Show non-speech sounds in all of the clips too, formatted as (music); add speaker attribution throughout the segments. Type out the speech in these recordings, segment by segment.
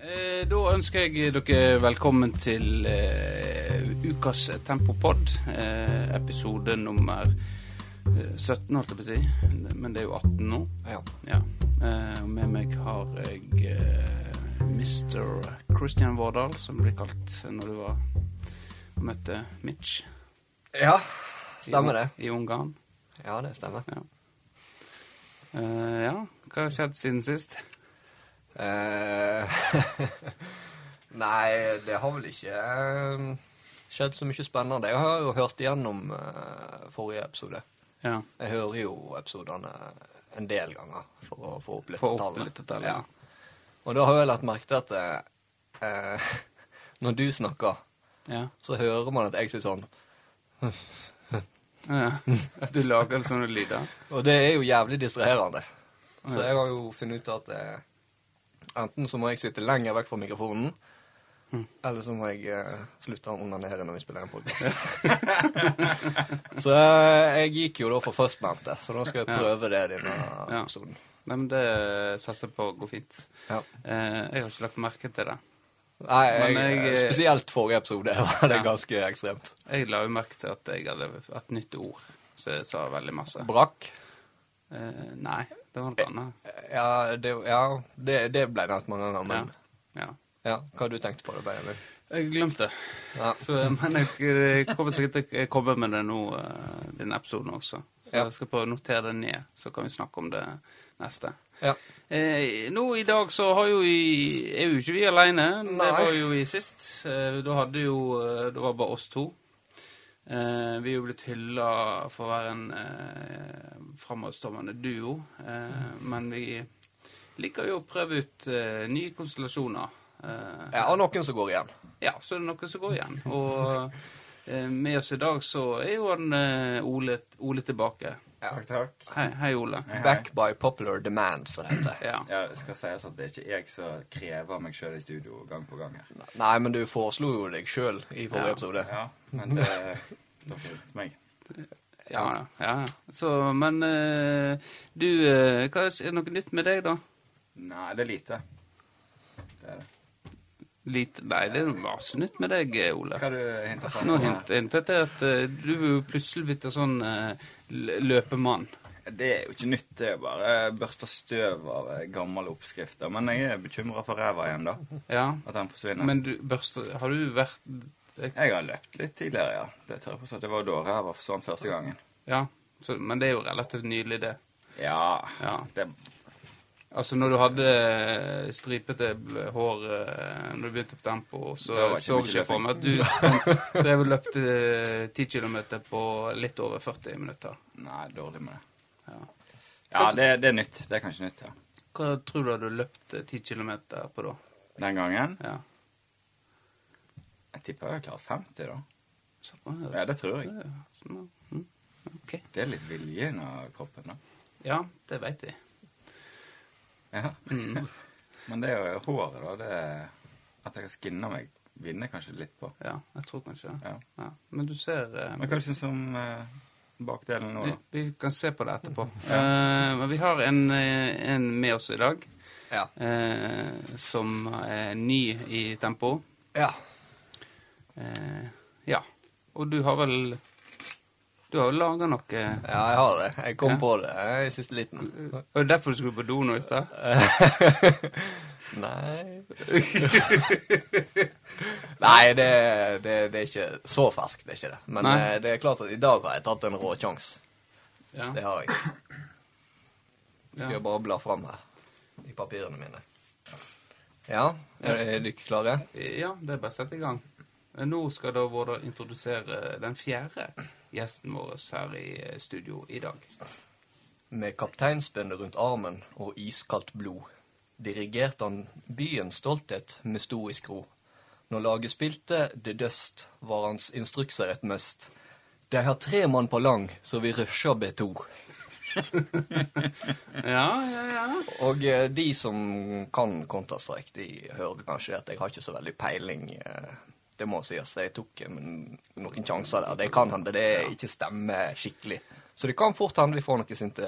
Speaker 1: Eh, Da ønsker jeg dere velkommen til uh, ukas Tempopod. uh, episode nummer eh, 17, holdt jeg på å si. Men det er jo 18 nå.
Speaker 2: Ja.
Speaker 1: Ja. Uh, med meg har jeg Mr. Christian Vårdal, som ble kalt når du var og møtte Mitch
Speaker 2: ja, stemmer det.
Speaker 1: i Ungarn.
Speaker 2: Ja, det stemmer.
Speaker 1: Ja. Ja, hva har skjedd siden sist?
Speaker 2: Eh, (laughs) Nei, det har vel ikke eh, skjedd så mye spennende. Jeg har jo hørt igjennom eh, forrige episode.
Speaker 1: Ja,
Speaker 2: Jeg hører jo episodene en del ganger for å få opp
Speaker 1: litt
Speaker 2: lyttertallene.
Speaker 1: lyttertallene.
Speaker 2: Ja. Og da har jeg lagt merke til at eh, (laughs) når du snakker,
Speaker 1: ja.
Speaker 2: så hører man at jeg sier sånn.
Speaker 1: ja. At du lager sånne lyder?
Speaker 2: Og det er jo jævlig distraherende. Så jeg har jo funnet ut at eh, enten så må jeg sitte lenger vekk fra mikrofonen,
Speaker 1: Mm.
Speaker 2: eller så må jeg eh, slutte å onanere når vi spiller en podkast. (laughs) så eh, jeg gikk jo da for førstnevnte, så da skal jeg prøve det denne
Speaker 1: Ja.
Speaker 2: episoden.
Speaker 1: Nei, men det satser jeg på går fint.
Speaker 2: Ja.
Speaker 1: Eh, jeg har ikke lagt merke til det.
Speaker 2: Nei, jeg,
Speaker 1: jeg, eh,
Speaker 2: spesielt forrige episode (laughs) var det
Speaker 1: Ja.
Speaker 2: ganske ekstremt.
Speaker 1: Jeg la jo merke til at jeg hadde et nytt ord, så jeg sa veldig masse.
Speaker 2: Brakk.
Speaker 1: Eh, nei, det var noe annet.
Speaker 2: Ja, det, ja, det, det ble nevnt mange ganger, men
Speaker 1: Ja.
Speaker 2: ja. hva har du tenkt på det, Benjamin?
Speaker 1: Jeg glemte.
Speaker 2: Ja.
Speaker 1: Så, men jeg, jeg kommer sikkert til å komme med det nå, eh, denne episoden også. Så jeg skal prøve å notere det ned, så kan vi snakke om det neste.
Speaker 2: Ja.
Speaker 1: Eh, nå i dag så har jo vi, er jo ikke vi alene. Det var jo i sist. Eh, da hadde jo eh, Det var bare oss to. Eh, vi er jo blitt hylla for å være en eh, framadstormende duo. Eh, men vi liker jo å prøve ut eh, nye konstellasjoner. Eh,
Speaker 2: ja, og noen som går igjen.
Speaker 1: ja, så er det noen som går igjen. Og eh, med oss i dag så er jo han eh, Ole, Ole tilbake.
Speaker 3: Takk, takk.
Speaker 1: Hei, hei Ole.
Speaker 3: Hei, hei.
Speaker 2: Back by popular demand, som det heter.
Speaker 1: Ja.
Speaker 3: Ja, det skal sies at det er ikke jeg som krever meg sjøl i studio gang på gang her.
Speaker 2: Nei, men du foreslo jo deg sjøl i forrige
Speaker 1: Ja.
Speaker 2: episode.
Speaker 3: Ja, men det dere vet meg.
Speaker 1: Ja, ja. ja. Så, men eh, du eh, hva Er det noe nytt med deg, da?
Speaker 3: Nei, det er lite. Det er det.
Speaker 1: Lite Nei, det er noe masse nytt med deg, eh, Ole.
Speaker 3: Hva har du hintet på?
Speaker 1: Nå hintet jeg at eh, du er plutselig blitt en sånn løpemann.
Speaker 3: Det er jo ikke nytt, det er bare børsta støv av eh, gamle oppskrifter. Men jeg er bekymra for ræva igjen, da.
Speaker 1: Ja.
Speaker 3: At den forsvinner.
Speaker 1: Men du børster Har du vært
Speaker 3: Jeg har løpt litt tidligere, ja. Det tør jeg påstå. Det var da ræva forsvant første gangen.
Speaker 1: Ja. Så, men det er jo relativt nylig, det.
Speaker 3: Ja,
Speaker 1: Ja.
Speaker 3: det
Speaker 1: Altså når du hadde eh, stripete hår eh, når du begynte på tempo, så
Speaker 3: Det
Speaker 1: så
Speaker 3: jeg
Speaker 1: ikke for meg at du drev og løpte eh, 10 km på litt over 40 minutter.
Speaker 3: Nei, dårlig med det.
Speaker 1: Ja.
Speaker 3: Ja, det, det er nytt. Det er kanskje nytt, ja.
Speaker 1: Hva tror du hadde løpt eh, 10 km på da?
Speaker 3: Den gangen
Speaker 1: Ja.
Speaker 3: Jeg tipper jeg har klart 50, da.
Speaker 1: Så, ja.
Speaker 3: Det tror jeg.
Speaker 1: Sånn, ja. Mm, ok.
Speaker 3: Det er litt vilje av kroppen, da.
Speaker 1: Ja, det vet vi.
Speaker 3: Ja.
Speaker 1: Mm.
Speaker 3: Men det er jo håret, da. Det at jeg har skinna meg, vinner kanskje litt på.
Speaker 1: Ja, jeg tror kanskje det.
Speaker 3: Ja.
Speaker 1: Ja. Men du ser eh,
Speaker 3: Men hva syns du om eh, bakdelen nå, da?
Speaker 1: vi kan se på det etterpå. (laughs) Eh, men vi har en, eh, en med oss i dag
Speaker 2: Ja.
Speaker 1: eh, som er ny i tempo.
Speaker 2: ja.
Speaker 1: Eh, ja. Og du har vel Du har jo laga noe
Speaker 2: Ja, jeg har det. Jeg kom
Speaker 1: Ja.
Speaker 2: på det i siste liten.
Speaker 1: Og det er derfor du skulle på do nå i stad? (laughs)
Speaker 2: Nei (laughs) Nei, det, det, det er ikke så ferskt, det er ikke det. Men
Speaker 1: Nei.
Speaker 2: eh, det er klart at i dag har jeg tatt en rå sjanse.
Speaker 1: Ja.
Speaker 2: Det har jeg. Skal jeg bare bla fram her i papirene mine. Ja, er, er dere klare?
Speaker 1: ja, det er bare å sette i gang. Nå skal da Vårdal introdusere den fjerde gjesten vår her i eh, studio i dag.
Speaker 2: Med kapteinspinnet rundt armen og iskaldt blod dirigerte han byens stolthet med stoisk ro. Når laget spilte det døst, var hans instrukser et must. De har tre mann på lang, så vi rusher B2. (laughs)
Speaker 1: Ja, ja, ja.
Speaker 2: Og eh, de som kan Counter-Strike, de hører kanskje at jeg har ikke så veldig peiling. eh, Det må sies. Jeg tok noen sjanser der. Det kan hende det ikke stemmer skikkelig. Så det kan fort hende vi får noe sinte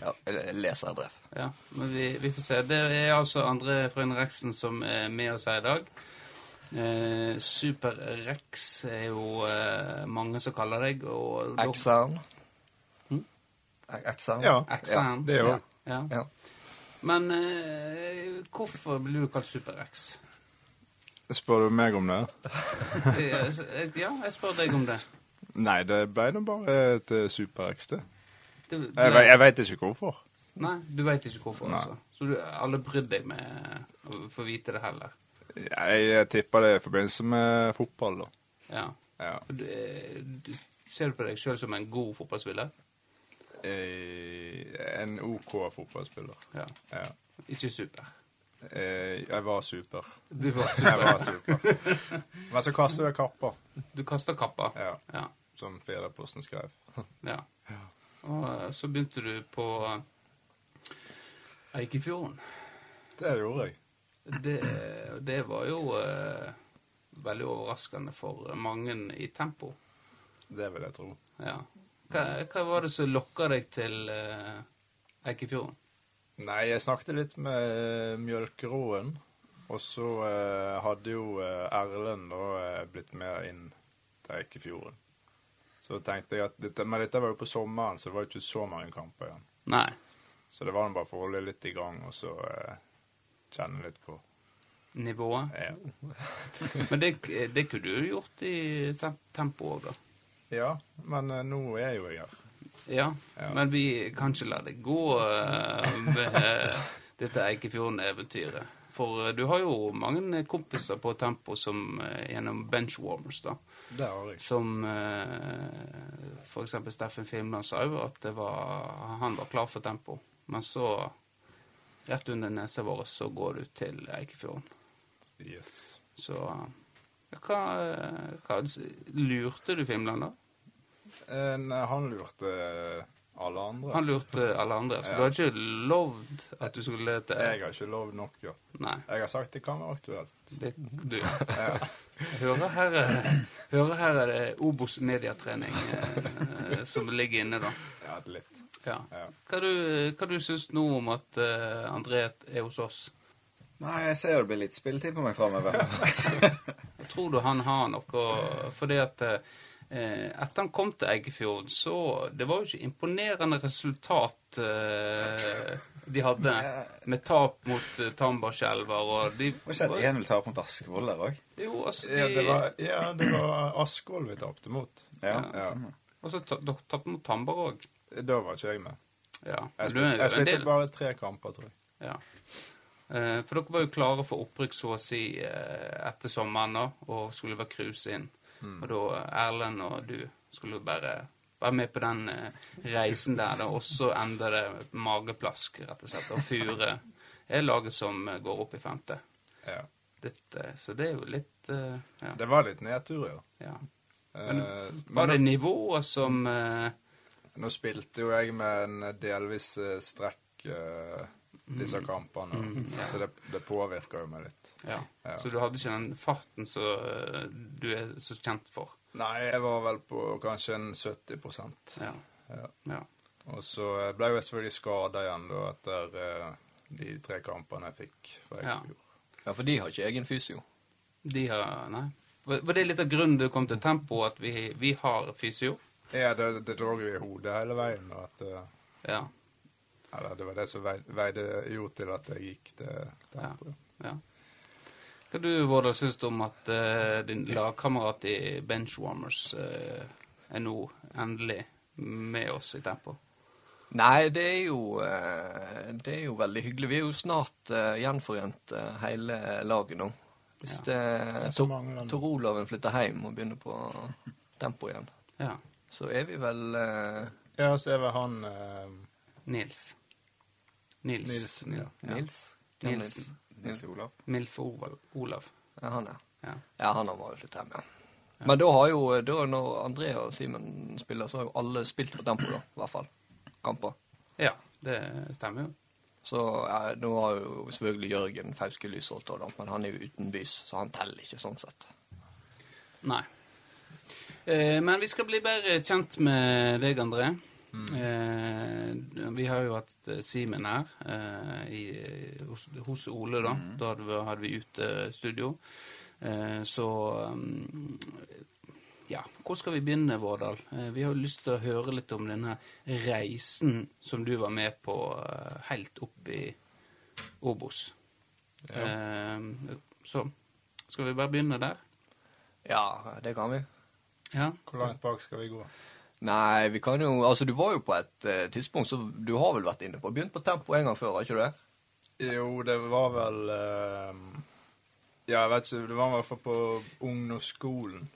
Speaker 2: ja, leserbrev.
Speaker 1: Ja, men vi, vi får se. Det er altså André Frøyne Reksen som er med oss her i dag. Eh, Super-Rex er jo eh, mange som kaller deg. Og
Speaker 2: Exern.
Speaker 1: Hm?
Speaker 2: Exern.
Speaker 4: Ja,
Speaker 1: ja,
Speaker 4: det er
Speaker 1: Ja.
Speaker 2: Ja.
Speaker 1: Men eh, hvorfor blir du kalt Super-Rex?
Speaker 4: Spør du meg om det?
Speaker 1: Ja, jeg spør deg om det.
Speaker 4: Nei, det ble nå bare et super-X, det.
Speaker 1: det, det
Speaker 4: Jeg, jeg veit ikke hvorfor.
Speaker 1: Nei, du veit ikke hvorfor, altså. Så du alle brydde deg med å få vite det heller?
Speaker 4: Jeg, jeg tipper det i forbindelse med fotball, da.
Speaker 1: Ja.
Speaker 4: Ja.
Speaker 1: Du, eh, du, ser du på deg sjøl som en god fotballspiller?
Speaker 4: Eh, En OK fotballspiller.
Speaker 1: Ja.
Speaker 4: Ja.
Speaker 1: Ikke super.
Speaker 4: Eh, Jeg var super.
Speaker 1: Du var super.
Speaker 4: Jeg var super. Men så kastet jeg kappa,
Speaker 1: Du kasta kappa.
Speaker 4: ja,
Speaker 1: Ja.
Speaker 4: som Fedreposten skrev.
Speaker 1: ja. Og eh, så begynte du på eh, Eikefjorden.
Speaker 4: Det gjorde jeg.
Speaker 1: Det, det var jo eh, veldig overraskende for mange i tempo.
Speaker 4: Det vil jeg tro.
Speaker 1: Ja. Hva, hva var det som lokka deg til eh, Eikefjorden?
Speaker 4: Nei, jeg snakket litt med Mjølkeråen. Og så eh, hadde jo eh, Erlend da eh, blitt med inn til Eikefjorden. Så tenkte jeg at dette, Men dette var jo på sommeren, så det var jo ikke så mange kamper igjen.
Speaker 1: Nei.
Speaker 4: Så det var bare for å holde litt i gang, og så eh, kjenne litt på
Speaker 1: Nivået.
Speaker 4: ja. (laughs)
Speaker 1: Men det, det kunne du gjort i tempoet tempo òg, da.
Speaker 4: ja, men eh, nå er jo jeg her.
Speaker 1: Ja,
Speaker 4: Ja.
Speaker 1: men vi kan ikke la det gå eh, med dette Eikefjorden-eventyret. For eh, du har jo mange kompiser på tempo som eh, gjennom benchwarmers, da.
Speaker 4: Det har jeg.
Speaker 1: Som eh, for eksempel Steffen Fimland sa jo at det var, han var klar for tempo. Men så, rett under nesa vår, så går du til Eikefjorden.
Speaker 4: Yes.
Speaker 1: Så hva, eh, hva Lurte du Fimland, da?
Speaker 4: Eh, nei, han lurte eh, alle andre.
Speaker 1: Han lurte alle andre. Så
Speaker 4: Ja.
Speaker 1: du har ikke lovd at du skulle lete?
Speaker 4: Jeg har ikke lovd nok, ja.
Speaker 1: Nei.
Speaker 4: Jeg har sagt det kan være aktuelt.
Speaker 1: Det, du,
Speaker 4: Ja.
Speaker 1: jeg (laughs) hører her, er- hører her er det Obos mediatrening eh, som ligger inne, da.
Speaker 4: ja, litt.
Speaker 1: Ja.
Speaker 4: Ja.
Speaker 1: Hva du, hva du syns nå om at eh, André er hos oss?
Speaker 3: Nei, jeg ser det blir litt spilletid på meg framover. (laughs)
Speaker 1: Tror du han har noe Fordi at eh, etter han kom til Eggefjord, så Det var jo ikke imponerende resultat eh, de hadde, med tap mot uh, Tambarskjelver og de
Speaker 3: Var ikke et 1-0-tap mot Askvoll der òg?
Speaker 1: Jo, altså de,
Speaker 4: Ja, det var, ja, det var Askvoll vi tapte mot.
Speaker 3: Ja.
Speaker 4: Ja.
Speaker 1: Og så dere tapte mot Tambar òg.
Speaker 4: Da var ikke jeg med.
Speaker 1: Ja.
Speaker 4: Jeg spilte, jeg spilte bare tre kamper, tror jeg.
Speaker 1: Ja. Eh, for dere var jo klare for opprykk, så å si, eh, etter sommeren, da, og skulle bare cruise inn. Og da eh, Erlend og du skulle bare være med på den eh, reisen der, og så ender det mageplask, rett og slett. Og Fure er laget som eh, går opp i femte.
Speaker 4: Ja.
Speaker 1: Dette, så det er jo litt eh, ja.
Speaker 4: Det var litt nedtur, ja.
Speaker 1: ja.
Speaker 4: Men,
Speaker 1: Var det nivået som eh,
Speaker 4: nå spilte jo jeg med en delvis eh, strekk eh, disse kampene,
Speaker 1: Mm, ja.
Speaker 4: så det, det påvirker jo meg litt.
Speaker 1: Ja.
Speaker 4: Ja.
Speaker 1: Så du hadde ikke den farten som eh, du er så kjent for?
Speaker 4: Nei, jeg var vel på kanskje en 70
Speaker 1: Ja.
Speaker 4: ja.
Speaker 1: ja.
Speaker 4: Og så eh, ble jeg selvfølgelig skada igjen da etter eh, de tre kampene jeg fikk fra
Speaker 1: Ja.
Speaker 4: Eikefjord.
Speaker 2: Ja, for de har ikke egen fysio.
Speaker 1: De har Nei. Var var det litt av grunnen du kom til tempo, at vi, vi har fysio?
Speaker 4: Ja, det, det lå jo i hodet hele veien. og At, eh,
Speaker 1: Ja.
Speaker 4: eller det var det som veide, veide gjorde til at jeg gikk til tempo.
Speaker 1: Ja. ja. Hva du, Vårdal, syns du om at uh, din lagkamerat i Benchwarmers uh, er nå endelig med oss i tempo?
Speaker 2: Nei, det er jo eh, Det er jo veldig hyggelig. Vi er jo snart uh, gjenforent hele laget nå. Hvis
Speaker 1: Ja.
Speaker 2: Tor. Tor Olaven flytter hjem og begynner på tempo igjen,
Speaker 1: Ja.
Speaker 2: så er vi vel
Speaker 4: Ja, så er vel han
Speaker 1: Nils. Nils.
Speaker 4: Nilsen, ja.
Speaker 2: Nils?
Speaker 1: Nilsen.
Speaker 3: Nils Olav.
Speaker 1: Milf Olav.
Speaker 2: Ja, han, er.
Speaker 1: Ja.
Speaker 2: Ja, han har må jo flytte hjem, ja. Men da har jo, da når André og Simen spiller, så har jo alle spilt på tempo, da. I hvert fall. Kamper.
Speaker 1: ja, det stemmer jo.
Speaker 2: Så ja, nå har jo selvfølgelig Jørgen Fauske Lysholt òg. Men han er jo utenbys, så han teller ikke sånn sett.
Speaker 1: Nei. Eh, men vi skal bli bedre kjent med deg, André. Eh, vi har jo hatt eh, Simen her eh, i, hos, hos Ole, da. Da hadde vi, hadde vi utestudio. Eh, så mm, ja, hvor skal vi begynne, Vårdal? Eh, vi har jo lyst til å høre litt om denne reisen som du var med på eh, helt opp i Obos. Eh, så skal vi bare begynne der?
Speaker 2: Ja, det kan vi.
Speaker 1: Ja.
Speaker 4: Hvor langt bak skal vi gå?
Speaker 2: Nei, vi kan jo Altså, du var jo på et eh, tidspunkt, så du har vel vært inne på Begynt på tempo en gang før, har ikke du det?
Speaker 4: Jo, det var vel eh, Ja, jeg vet ikke. Det var i hvert fall på ungdomsskolen.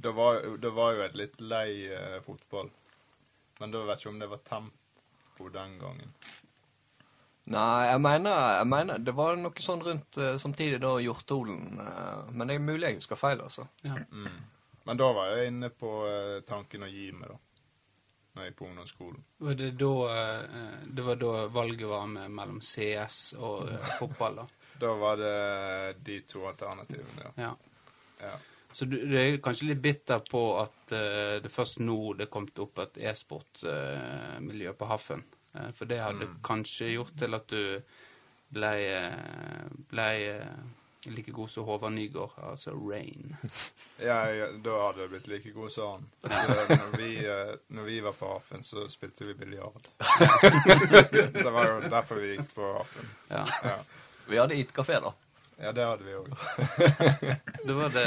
Speaker 4: Det var, det var jo et litt lei eh, fotball. Men da vet jeg ikke om det var tempo den gangen.
Speaker 2: Nei, jeg mener, jeg mener det var noe sånn rundt eh, samtidig da Hjortholen eh, men det er mulig jeg husker feil, altså.
Speaker 1: ja.
Speaker 4: Men da var jeg inne på eh, tanken å gi meg, da. Når jeg på ungdomsskolen.
Speaker 1: Var det, da, eh, det var da valget var med mellom CS og eh, (laughs) fotball, da?
Speaker 4: Da var det de to alternativene, ja.
Speaker 1: Ja.
Speaker 4: ja.
Speaker 1: Så du, du er kanskje litt bitter på at uh, det først nå det kom opp et e-sportmiljø på Haffen. Uh, for det hadde kanskje gjort til at du ble, eh, ble like god som Håvard Nygaard, altså Rain. (laughs)
Speaker 4: Ja, ja, da hadde jeg blitt like god som han. Når vi, eh, når vi var på Hafen, så spilte vi biljard. (laughs) det var jo derfor vi gikk på Hafen.
Speaker 1: Ja,
Speaker 4: Ja.
Speaker 2: Vi hadde IT-kafé, da.
Speaker 4: ja, det hadde vi òg. (laughs)
Speaker 1: det var det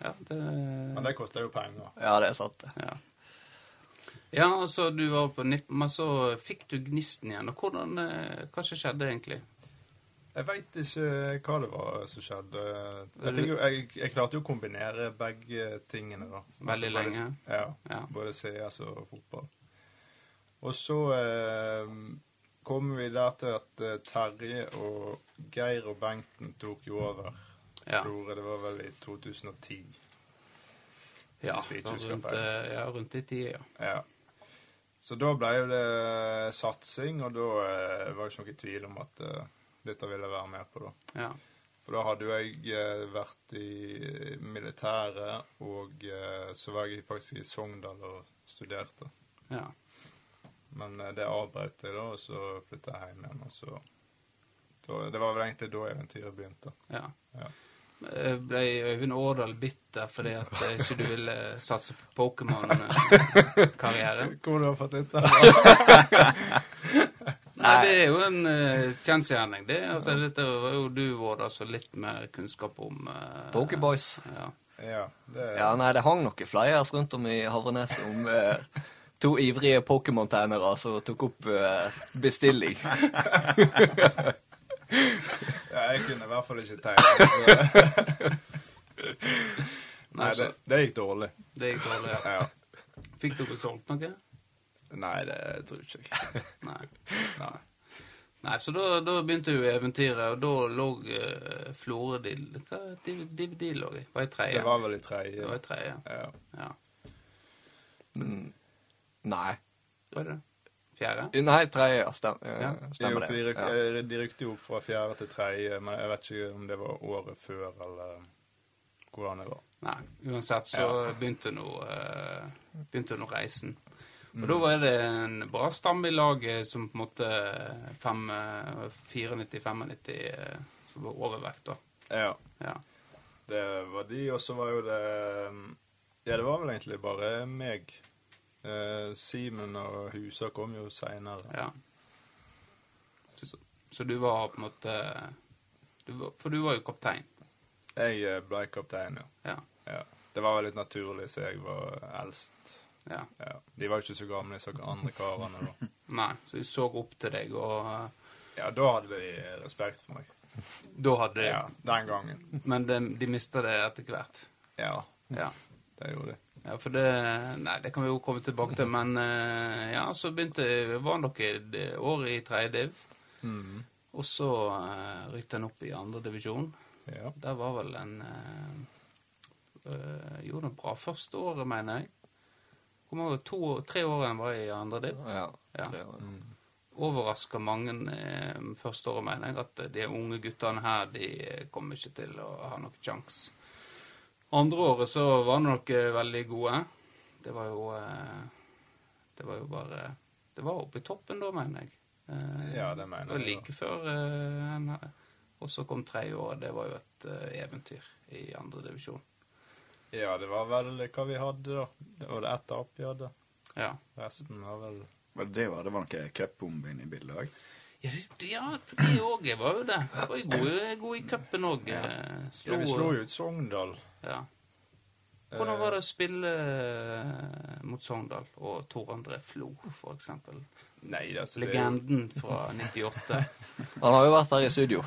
Speaker 1: Ja, det,
Speaker 4: Men det kosta jo penger.
Speaker 2: Ja, det er sant. det.
Speaker 1: ja. ja altså du var på 19, men så fikk du gnisten igjen. Og hvordan, eh, hva som skjedde egentlig?
Speaker 4: Jeg veit ikke hva det var som skjedde. Jeg, jo, jeg, jeg klarte jo å kombinere begge tingene, da.
Speaker 1: Veldig
Speaker 4: Altså, både-
Speaker 1: lenge.
Speaker 4: Ja.
Speaker 1: Ja.
Speaker 4: Både CS og fotball. Og så eh, kom vi der til at eh, Terje og Geir og Bengten tok jo over.
Speaker 1: Ja.
Speaker 4: Flore, Det var vel i 2010.
Speaker 1: Ja, rundt, eh, ja, rundt i tida, ja.
Speaker 4: Ja. Så da ble jo det satsing, og da eh, var det ikke noen tvil om at eh, dette ville jeg være med på, da.
Speaker 1: ja.
Speaker 4: For da hadde jo jeg eh, vært i militæret, og eh, så var jeg faktisk i Sogndal og studerte.
Speaker 1: ja.
Speaker 4: Men eh, det avbrøt jeg da, og så flytta jeg hjem igjen. og så... Det var vel egentlig da eventyret begynte.
Speaker 1: ja.
Speaker 4: Ja.
Speaker 1: Ble Øyvind Årdal bitter fordi at ikke du ville satse på Pokémon-karriere? (laughs)
Speaker 4: Hvor du har fått dette? (laughs)
Speaker 1: Nei, det er jo en uh, kjensgjerning. Det, at dette var jo du, Vård, altså litt mer kunnskap om uh,
Speaker 2: Pokéboys.
Speaker 1: Ja.
Speaker 4: ja, det
Speaker 2: Ja, nei, det hang noen flyers rundt om i Havrenes om uh, to ivrige Pokémon-tegnere som tok opp uh, bestilling. (laughs)
Speaker 4: ja, jeg kunne i hvert fall ikke tegne. så- Nei, det, det gikk dårlig.
Speaker 1: Det gikk dårlig. Ja.
Speaker 4: Ja.
Speaker 1: Fikk dere solgt noe?
Speaker 4: Nei, det tror jeg ikke. (laughs)
Speaker 1: Nei.
Speaker 4: Nei.
Speaker 1: Nei, så da, da begynte jo eventyret, og da lå uh, Florø de, Hva DVD lå i? Var i tredje?
Speaker 4: Det var vel i
Speaker 1: Det var i tredje,
Speaker 4: Ja.
Speaker 1: ja.
Speaker 2: Mm, nei.
Speaker 1: Var det fjerde?
Speaker 2: Nei, tredje, ja. Stem,
Speaker 1: Ja.
Speaker 4: Jo,
Speaker 2: Stemmer
Speaker 4: de,
Speaker 2: det.
Speaker 4: ryk,
Speaker 2: Ja.
Speaker 4: de rykte jo opp fra fjerde til tredje, men jeg vet ikke om det var året før eller hvordan det var.
Speaker 1: Nei, uansett så
Speaker 4: Ja.
Speaker 1: begynte nå uh, begynte nå reisen. Og da var det en bra stamme i laget som på en måte eh, 94-95 eh, som var overvekt, da.
Speaker 4: Ja.
Speaker 1: Ja.
Speaker 4: Det var de, og så var jo det Ja, det var vel egentlig bare meg. Eh, Simen og Husa kom jo seinere.
Speaker 1: ja. Så, så du var på en måte du var, For du var jo kaptein.
Speaker 4: Jeg eh, ble kaptein, ja.
Speaker 1: Ja.
Speaker 4: ja. Det var litt naturlig, så jeg var eldst.
Speaker 1: Ja.
Speaker 4: Ja. De var jo ikke så gamle, disse andre karene da. (laughs)
Speaker 1: Nei, så de så opp til deg, og eh,
Speaker 4: Ja, da hadde de respekt for meg.
Speaker 1: da hadde de
Speaker 4: Ja, den gangen.
Speaker 1: Men de, de mista det etter hvert.
Speaker 4: Ja,
Speaker 1: Ja.
Speaker 4: det gjorde de.
Speaker 1: Ja, for det Nei, det kan vi jo komme tilbake til, men eh, ja, så begynte Var dere år i tredje div,
Speaker 4: Mm.
Speaker 1: og så uh, rykket han opp i andre divisjon.
Speaker 4: Ja.
Speaker 1: Der var vel en uh, Gjorde det bra første året, mener jeg. Kom mange? to, tre år en var i andre div.
Speaker 2: Ja.
Speaker 1: Ja.
Speaker 2: var-
Speaker 1: Overraska mange eh, første året, mener jeg, at de unge guttene her, de kommer ikke til å ha noen sjanse. Andre året så var de nok eh, veldig gode. Det var jo eh, Det var jo bare Det var oppe i toppen da, mener jeg. Eh,
Speaker 4: Ja, det mener jeg.
Speaker 1: det var
Speaker 4: jeg
Speaker 1: like før eh, en Og så kom tredje året. Det var jo et eh, eventyr i andre divisjon.
Speaker 4: Ja, det var vel hva vi hadde, da. Det var det ett tap vi hadde.
Speaker 1: Ja.
Speaker 4: Resten var vel
Speaker 3: Var det det var? Det var noe cupbombe inne i bildet òg?
Speaker 1: Ja, det- ja, for det òg var jo det. Var jo gode, gode i cupen òg.
Speaker 4: Ja, vi slo jo ut Sogndal.
Speaker 1: Ja. Hvordan var det å spille eh, mot Sogndal og Tor André Flo, for eksempel?
Speaker 4: Nei, altså, det
Speaker 1: Legenden fra 98. (laughs)
Speaker 2: Han har jo vært her i studio.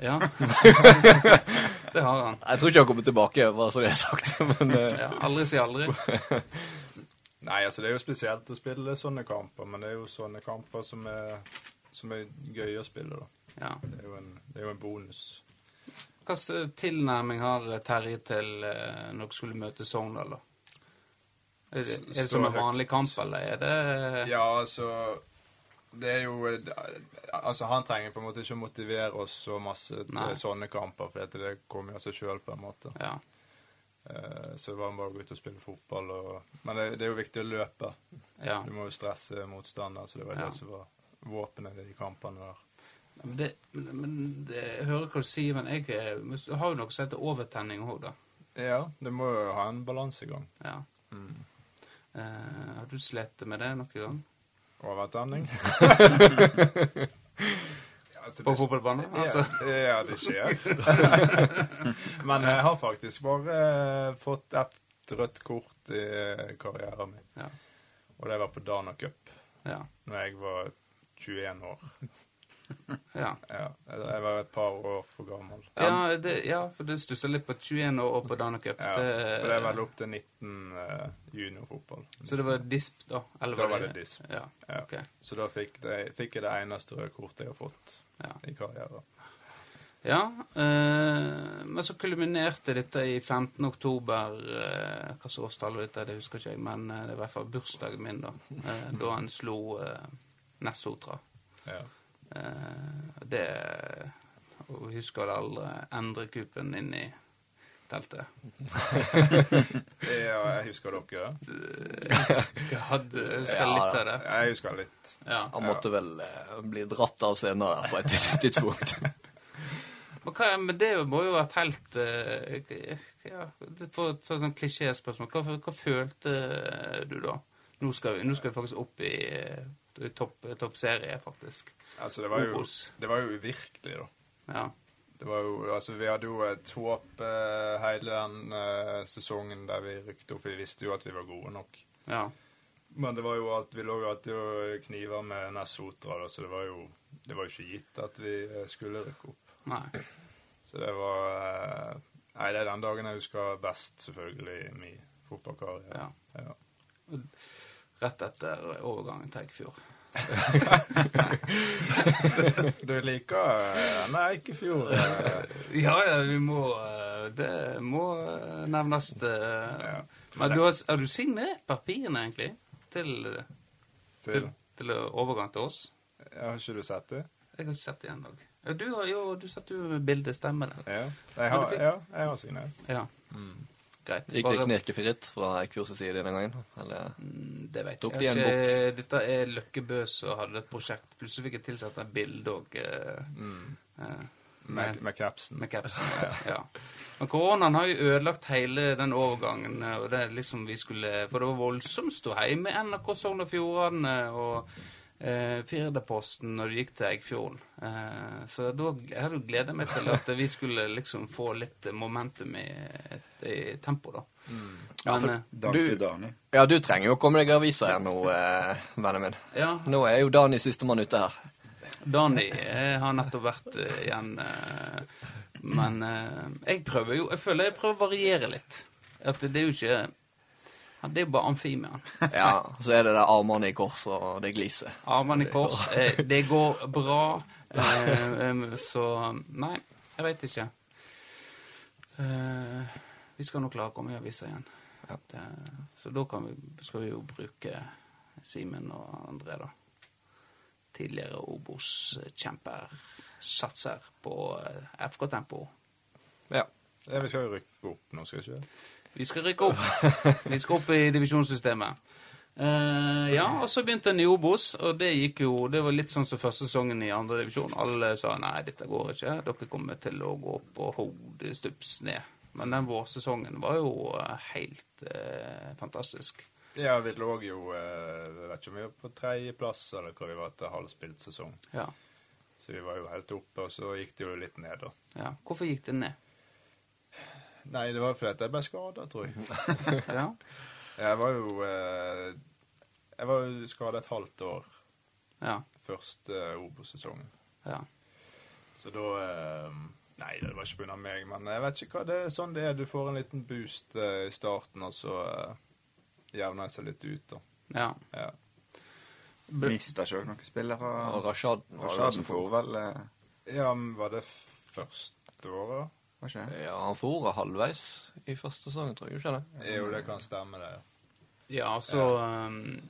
Speaker 1: Ja. (laughs) det har han.
Speaker 2: Jeg tror ikke han kommer tilbake, bare så det er sagt. (laughs) Men eh,
Speaker 1: Ja, aldri si aldri. (laughs)
Speaker 4: Nei, altså det er jo spesielt å spille sånne kamper, men det er jo sånne kamper som er, som er gøy å spille, da.
Speaker 1: Ja.
Speaker 4: Det er jo en, det er jo en bonus.
Speaker 1: Hva slags tilnærming har Terje til eh, når dere skulle møte Sogndal, da? Er det, er det som en vanlig kamp, eller er det
Speaker 4: Ja, altså Det er jo Altså, han trenger på en måte ikke å motivere oss så masse til
Speaker 1: Nei.
Speaker 4: sånne kamper, for det kommer av seg sjøl, på en måte.
Speaker 1: Ja.
Speaker 4: Uh, så det var bare å gå ut og spille fotball og Men det, det er jo viktig å løpe.
Speaker 1: ja.
Speaker 4: Du må jo stresse motstander, så det var
Speaker 1: Ja.
Speaker 4: det som var våpenet i kampene der.
Speaker 1: Men, det, men det, jeg hører hva du sier, men jeg eh, du har jo noe som heter overtenning òg, da.
Speaker 4: Ja, det må jo ha en balansegang.
Speaker 1: Ja.
Speaker 4: Mm.
Speaker 1: Uh, har du slitt med det noen gang?
Speaker 4: Overtenning. (laughs) Altså,
Speaker 1: På fotballbanen? Altså.
Speaker 4: Ja, ja, det skjer. (laughs) Men jeg har faktisk bare eh, fått ett rødt kort i karrieren min.
Speaker 1: Ja.
Speaker 4: Og det var på Dana Cup,
Speaker 1: Ja.
Speaker 4: når jeg var 21 år.
Speaker 1: Ja.
Speaker 4: Ja, jeg var et par år for gammel.
Speaker 1: Ja, det, ja, for det stussa litt på 21 år og på Danacup.
Speaker 4: Ja, for det er vel opp til 19 uh, juniorfotball.
Speaker 1: Så det var disp, da? Eller
Speaker 4: Da var det disp.
Speaker 1: Ja.
Speaker 4: Ja.
Speaker 1: Okay.
Speaker 4: Så da fikk, det, fikk jeg det eneste røde kortet jeg har fått i karrieren.
Speaker 1: Ja, øh, men så kulminerte dette i 15. oktober. øh, hva slags årstall var dette, det husker ikke jeg, men eh, det var i hvert fall bursdagen min, da. Øh, da han slo eh, Nessotra.
Speaker 4: Ja.
Speaker 1: Eh, det Og husker vel aldri endrekupen inn i teltet. (laughs)
Speaker 4: ja, jeg husker dere.
Speaker 1: Jeg hadde jeg husker
Speaker 2: Ja,
Speaker 1: litt av det.
Speaker 4: Jeg husker litt.
Speaker 1: Ja.
Speaker 2: han måtte vel eh, bli dratt av senere på et tidspunkt. (laughs) (laughs)
Speaker 1: Hva, men det må jo ha vært helt eh, ja, For et sånn klisjéspørsmål, hva, hva følte du da? Nå skal vi, nå skal vi faktisk opp i eh, topp toppserie, faktisk.
Speaker 4: Altså, det var jo, det var jo uvirkelig, da.
Speaker 1: Ja.
Speaker 4: Det var jo, altså Vi hadde jo et håp eh, hele den eh, sesongen der vi rykte opp. Vi visste jo at vi var gode nok.
Speaker 1: ja.
Speaker 4: Men det var jo alt, vi lå jo alltid og kniva med Nessotra, så det var jo det var jo ikke gitt at vi eh, skulle rykke opp.
Speaker 1: Nei.
Speaker 4: Så det var eh, Nei, det er den dagen jeg husker best, selvfølgelig, i min fotballkarriere.
Speaker 1: Ja.
Speaker 4: Ja.
Speaker 1: Rett etter overgangen til Eikefjord. (laughs)
Speaker 4: Du liker eh, Nei, Eikefjord. eh,
Speaker 1: Ja, ja, vi må eh, Det må nevnes.
Speaker 4: Ja.
Speaker 1: Men du har, har du signert papirene, egentlig? Til, til,
Speaker 4: til,
Speaker 1: til overgang til oss?
Speaker 4: Har ikke du sett det?
Speaker 1: Jeg har ikke sett det ennå. Du har jo Du satte jo bildet, bilde, stemmer det?
Speaker 4: Ja. Jeg har, ja, jeg har signert.
Speaker 1: Ja. Greit.
Speaker 2: Gikk det knirkefritt fra Eikfjords side denne gangen? Eller?
Speaker 1: Mm, Det vet
Speaker 2: Tok
Speaker 1: jeg
Speaker 2: de en
Speaker 1: ikke. Dette er Løkke Bø som hadde et prosjekt. Plutselig fikk jeg tilsatt et bilde òg.
Speaker 4: Mm.
Speaker 1: Med,
Speaker 4: Med, med capsen.
Speaker 1: med capsen. (laughs) ja. Men koronaen har jo ødelagt hele den overgangen. eh, Og det er liksom vi skulle For det var voldsomt ståhei med NRK Sogn og Fjordane og eh, Firdaposten når du gikk til Eggfjorden. Eh, så da jeg hadde jo gleda meg til at vi skulle liksom få litt momentum i, i tempo, da.
Speaker 2: Ja,
Speaker 1: Men
Speaker 2: for-
Speaker 1: eh,
Speaker 2: Du-
Speaker 3: Dani.
Speaker 2: Ja, du trenger jo å komme deg i avisa igjen nå, eh, vennen min.
Speaker 1: ja,
Speaker 2: Nå er jo Dani sistemann ute her.
Speaker 1: Dani eh, har nettopp vært eh, igjen. Eh, men jeg prøver jo Jeg føler jeg prøver å variere litt. At det er jo ikke han- Det er jo bare amfi ja.
Speaker 2: Ja, så er det der armene i kors og det gliset.
Speaker 1: Armene i kors. Eh, det går (laughs) bra. Eh, så Nei, jeg veit ikke. Eh, vi skal nå klare å komme i avisa igjen.
Speaker 2: Ja.
Speaker 1: Det, så da kan vi, skal vi jo bruke Simen og André, da. Tidligere Obos-kjemper. Satser på eh, FK Tempo.
Speaker 2: Ja.
Speaker 4: Ja, vi skal jo rykke opp nå, skal vi ikke?
Speaker 1: Vi skal rykke opp. Vi skal opp i divisjonssystemet. Uh, ja, og så begynte en i Obos, og det gikk jo Det var litt sånn som første sesongen i andre divisjon. Alle sa nei, dette går ikke, dere kommer til å gå på hodet stups ned. Men den vårsesongen var jo eh, helt uh, fantastisk.
Speaker 4: Ja, vi lå jo Jeg vet ikke om vi var på tredjeplass eller hva vi var etter halvspilt sesong.
Speaker 1: Ja.
Speaker 4: Så vi var jo helt oppe, og så gikk det jo litt ned, da.
Speaker 1: ja. Hvorfor gikk det ned?
Speaker 4: Nei, det var fordi jeg ble skada, tror jeg. (laughs)
Speaker 1: Ja.
Speaker 4: Jeg var jo eh, Jeg var jo skada et halvt år
Speaker 1: Ja.
Speaker 4: første eh, Obos-sesongen.
Speaker 1: ja.
Speaker 4: Så da eh, Nei, det var ikke pga. meg, men jeg vet ikke hva det er sånn det er. Du får en liten boost eh, i starten, og så uh, jevner det seg litt ut, da.
Speaker 1: ja.
Speaker 4: Ja.
Speaker 3: Mista ikke noen spillere?
Speaker 2: Rashad Rashad
Speaker 3: for
Speaker 2: for.
Speaker 3: vel eh,
Speaker 4: ja, men var det første året?
Speaker 3: Var ikke det?
Speaker 2: Ja, han for halvveis i første sesong, tror jeg. Ikke det?
Speaker 4: Jo, det kan stemme, det.
Speaker 1: Ja, så um,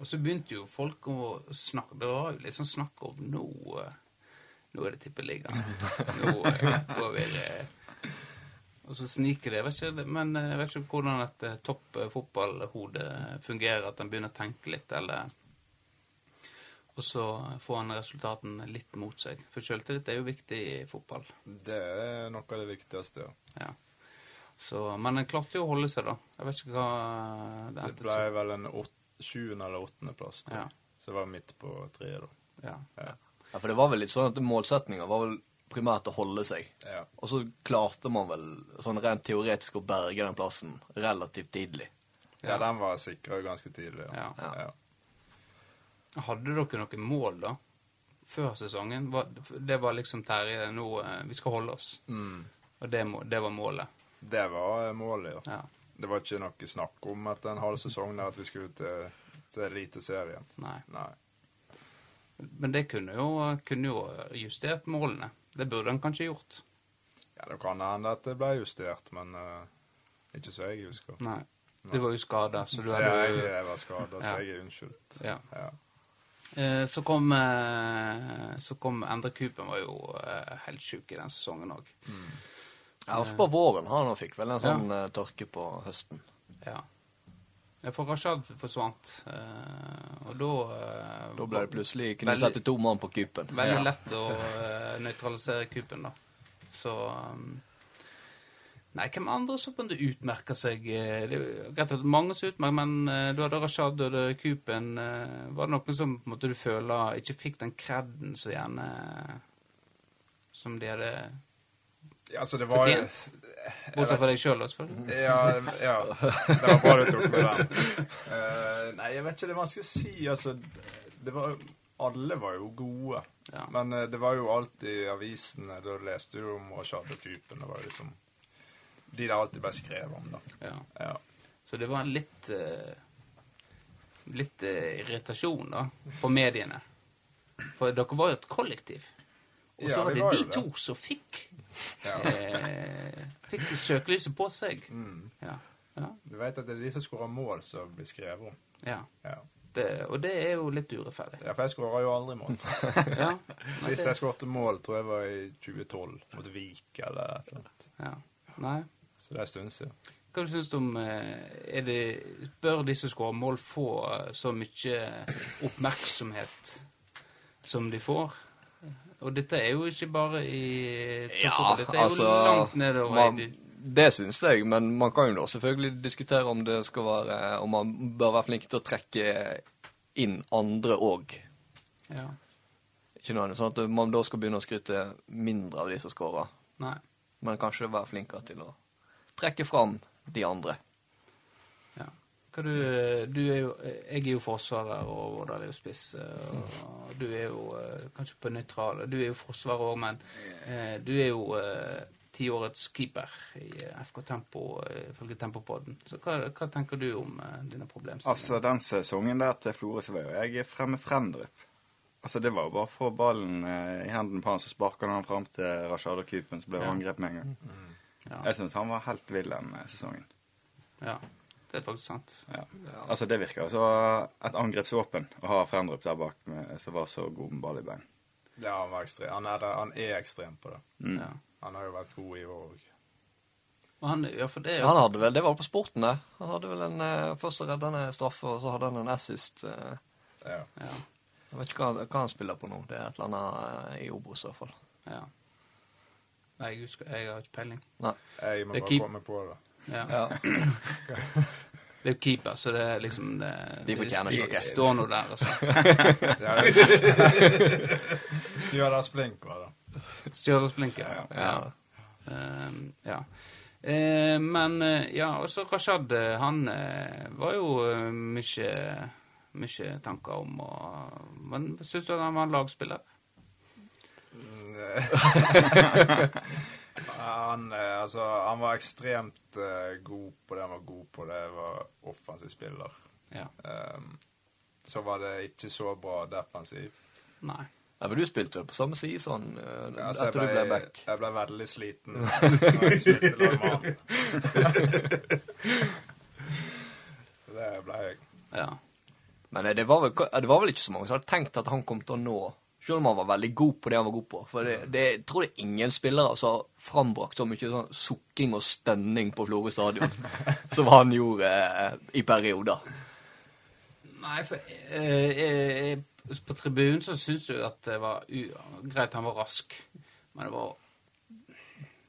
Speaker 1: Og så begynte jo folk å snakke Det var jo litt sånn snakk om nå uh, Nå er det tippeligaen. (laughs) Nå uh, går vi uh, Og så sniker det. Jeg vet ikke, men jeg vet ikke hvordan et uh, topp uh, fotballhode fungerer. At en begynner å tenke litt, eller Og så får han resultatene litt mot seg. For selvtillit er jo viktig i fotball.
Speaker 4: Det er noe av det viktigste. ja.
Speaker 1: Ja. Så, men han klarte jo å holde seg, da. Jeg vet ikke hva det
Speaker 4: Det ble vel en sjuende- eller åttendeplass.
Speaker 1: Ja.
Speaker 4: Så jeg var midt på treet, da.
Speaker 1: Ja.
Speaker 4: Ja.
Speaker 2: Ja, for det var vel litt sånn at målsetninga var vel primært å holde seg.
Speaker 4: Ja.
Speaker 2: Og så klarte man vel sånn rent teoretisk å berge den plassen relativt tidlig.
Speaker 4: ja, den var sikra ganske tidlig.
Speaker 1: Ja.
Speaker 4: Ja. Ja.
Speaker 1: Hadde dere noen mål, da? Før sesongen? Det var liksom Terje, nå eh, Vi skal holde oss.
Speaker 4: Mm.
Speaker 1: Og det, det var målet.
Speaker 4: Det var eh, målet, ja.
Speaker 1: Ja.
Speaker 4: Det var ikke noe snakk om etter en halv sesong at vi skulle til, til Eliteserien.
Speaker 1: Nei.
Speaker 4: Nei.
Speaker 1: Men det kunne jo, kunne jo justert målene. Det burde han kanskje gjort.
Speaker 4: Ja, Det kan hende at det ble justert, men uh, ikke så jeg husker.
Speaker 1: Nei. Du var jo skada, så du
Speaker 4: Ja,
Speaker 1: hadde
Speaker 4: jeg, jeg var skada, så
Speaker 1: Ja.
Speaker 4: jeg er unnskyldt.
Speaker 1: ja. Eh, Så kom, eh, så kom Endre Kupen var jo eh, helt sjuk i den sesongen òg.
Speaker 2: Ja, også på våren han fikk vel en sånn ja. tørke på høsten.
Speaker 1: Ja. For Rashad forsvant, og da
Speaker 2: Da ble det plutselig kunne
Speaker 1: Veldig-
Speaker 2: sette to mann på kupen.
Speaker 1: Veldig lett å nøytralisere kupen, da. Så Nei, hvem andre som på utmerke utmerker seg? eh, Det er jo greit at mange som utmerker, men eh, du hadde Rashad og Coopen. Eh, var det noen som på en måte du føler ikke fikk den kreden så gjerne Som de hadde
Speaker 4: Ja, altså, det var
Speaker 1: fortjent? Bortsett fra deg sjøl, selvfølgelig.
Speaker 4: Ja, ja. Det var bra du tok med den. Uh, nei, jeg vet ikke det er vanskelig å si. Altså, det var Alle var jo gode.
Speaker 1: Ja.
Speaker 4: Men det var jo alltid i avisene Da leste du om Rashad og Kupen. Det var liksom De det alltid ble skrevet om, da.
Speaker 1: Ja.
Speaker 4: Ja.
Speaker 1: Så det var litt eh, Litt eh, irritasjon, da, på mediene. For dere var jo et kollektiv. Og så
Speaker 4: Ja,
Speaker 1: var det
Speaker 4: var
Speaker 1: de
Speaker 4: det.
Speaker 1: to som fikk
Speaker 4: ja.
Speaker 1: eh, Fikk søkelyset på seg.
Speaker 4: Mm.
Speaker 1: Ja. ja,
Speaker 4: Du vet at det er de som skårer mål, som blir skrevet om.
Speaker 1: ja.
Speaker 4: Ja.
Speaker 1: Det, og det er jo litt urettferdig.
Speaker 4: ja, for jeg skåra jo aldri mål. (laughs)
Speaker 1: Ja.
Speaker 4: Sist jeg skårte mål, tror jeg var i 2012, mot Vik eller et eller annet.
Speaker 1: ja. Nei.
Speaker 4: Så det er en stund siden.
Speaker 1: Hva syns du om eh, er det, Bør de som skårer mål, få eh, så mye oppmerksomhet som de får? Og dette er jo ikke bare i
Speaker 2: Ja,
Speaker 1: dette er
Speaker 2: altså
Speaker 1: jo langt nedover.
Speaker 2: man,
Speaker 1: i
Speaker 2: Det syns jeg, men man kan jo da selvfølgelig diskutere om det skal være Om man bør være flink til å trekke inn andre òg.
Speaker 1: ja.
Speaker 2: Ikke noe annet. sånn at man da skal begynne å skryte mindre av de som scorer,
Speaker 1: Nei.
Speaker 2: men kanskje være flinkere til å trekke fram de andre.
Speaker 1: Ja. Hva du, du er jo, jeg er jo forsvarer, og Vårdal er jo spiss. Og du er jo eh, kanskje på nøytral. Du er jo forsvarer òg, men eh, du er jo eh, tiårets keeper i FK Tempo, ifølge Tempopodden. Så hva, hva tenker du om dine problemstillinger?
Speaker 3: Altså, den sesongen der til Florø, så var jo jeg fremme Frendrup. Altså, det var jo bare å få ballen i hendene på han, så sparka han fram til Rashad og Kupen, så ble det
Speaker 1: Ja.
Speaker 3: angrep med en gang.
Speaker 1: Ja.
Speaker 3: Jeg syns han var helt vill den eh, sesongen.
Speaker 1: ja, det er faktisk sant.
Speaker 3: Ja. Altså, det virker som et angrepsvåpen å ha Frendrup der bak med, som var så god med ball i bein.
Speaker 4: Ja, han, var ekstrem. Han, er, han er ekstrem på det.
Speaker 3: Mm.
Speaker 1: Ja.
Speaker 4: Han har jo vært god i år òg.
Speaker 1: Han, ja, for det
Speaker 2: Han hadde vel, Det var på sporten, det. Han hadde vel en uh, først redda han en straffe, og så hadde han en assist. eh.
Speaker 4: Ja.
Speaker 1: ja,
Speaker 2: jeg vet ikke hva, hva han spiller på nå. Det er et eller annet eh, i Obos i hvert fall.
Speaker 1: ja. Nei, jeg husker Jeg har ikke peiling. Nei.
Speaker 4: Jeg må bare
Speaker 1: keep-
Speaker 4: komme på det.
Speaker 1: Ja.
Speaker 2: Ja. (laughs)
Speaker 1: Det er jo keeper, så det er liksom det,
Speaker 2: De fortjener ikke noe.
Speaker 1: står nå der, altså.
Speaker 4: Stjørdals Blink var det.
Speaker 1: Stjørdalsblinker.
Speaker 2: Ja.
Speaker 1: ja. ja. Eh, men eh, ja, også Rashad, eh, han eh, var jo mye mye tanker om å Men syns du han var en lagspiller? (laughs)
Speaker 4: Han, eh, altså, han var ekstremt uh, god på det han var god på. Det var offensiv spiller.
Speaker 1: Ja.
Speaker 4: Um, så var det ikke så bra defensivt.
Speaker 1: Nei.
Speaker 2: Ja, men du spilte vel på samme side sånn uh,
Speaker 4: Ja, så
Speaker 2: etter du ble back.
Speaker 4: Jeg ble veldig sliten (laughs) når jeg spilte lag med han. (laughs) Det ble jeg.
Speaker 1: Ja.
Speaker 2: Men eh, det var, vel, det var vel ikke så mange som hadde tenkt at han kom til å nå Selv om han var veldig god på det han var god på. For det, det jeg tror det er ingen spillere som har frambrakt så mye sånn sukking og stønning på Florø stadion (laughs) som han gjorde eh, i perioder.
Speaker 1: Nei, for eh, eh, på tribunen så syns du at det var u greit han var rask, men det var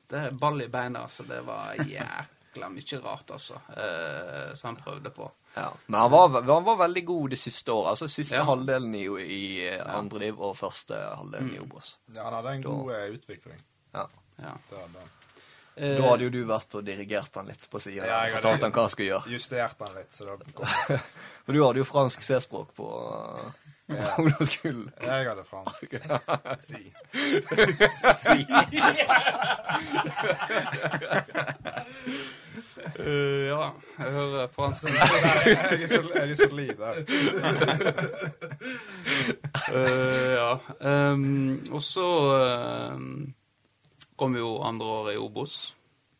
Speaker 1: Det er ball i beina, så det var jækla mye rart, altså, eh, som han prøvde på.
Speaker 2: Ja. Men han var, han var veldig god det siste året. Altså siste
Speaker 1: Ja.
Speaker 2: halvdelen i, i eh, andre liv og første halvdelen i Obos.
Speaker 4: Ja, han hadde en
Speaker 2: Da-
Speaker 4: god eh, utvikling.
Speaker 2: Ja.
Speaker 1: Ja.
Speaker 4: Da, da.
Speaker 1: Eh,
Speaker 2: Da hadde jo du vært og dirigert han litt på sida
Speaker 4: Ja, jeg
Speaker 2: fortalt han hva han skulle gjøre.
Speaker 4: Justerte han litt, så da kom. (laughs)
Speaker 2: For du hadde jo fransk C-språk på uh, ungdomsskolen.
Speaker 4: Jeg hadde fransk. Si.
Speaker 1: si ja, jeg hører fransk.
Speaker 4: Jeg er så, jeg er så lite. der.
Speaker 1: Eh, ja. Um, og så ehm, kom jo andre året i Obos.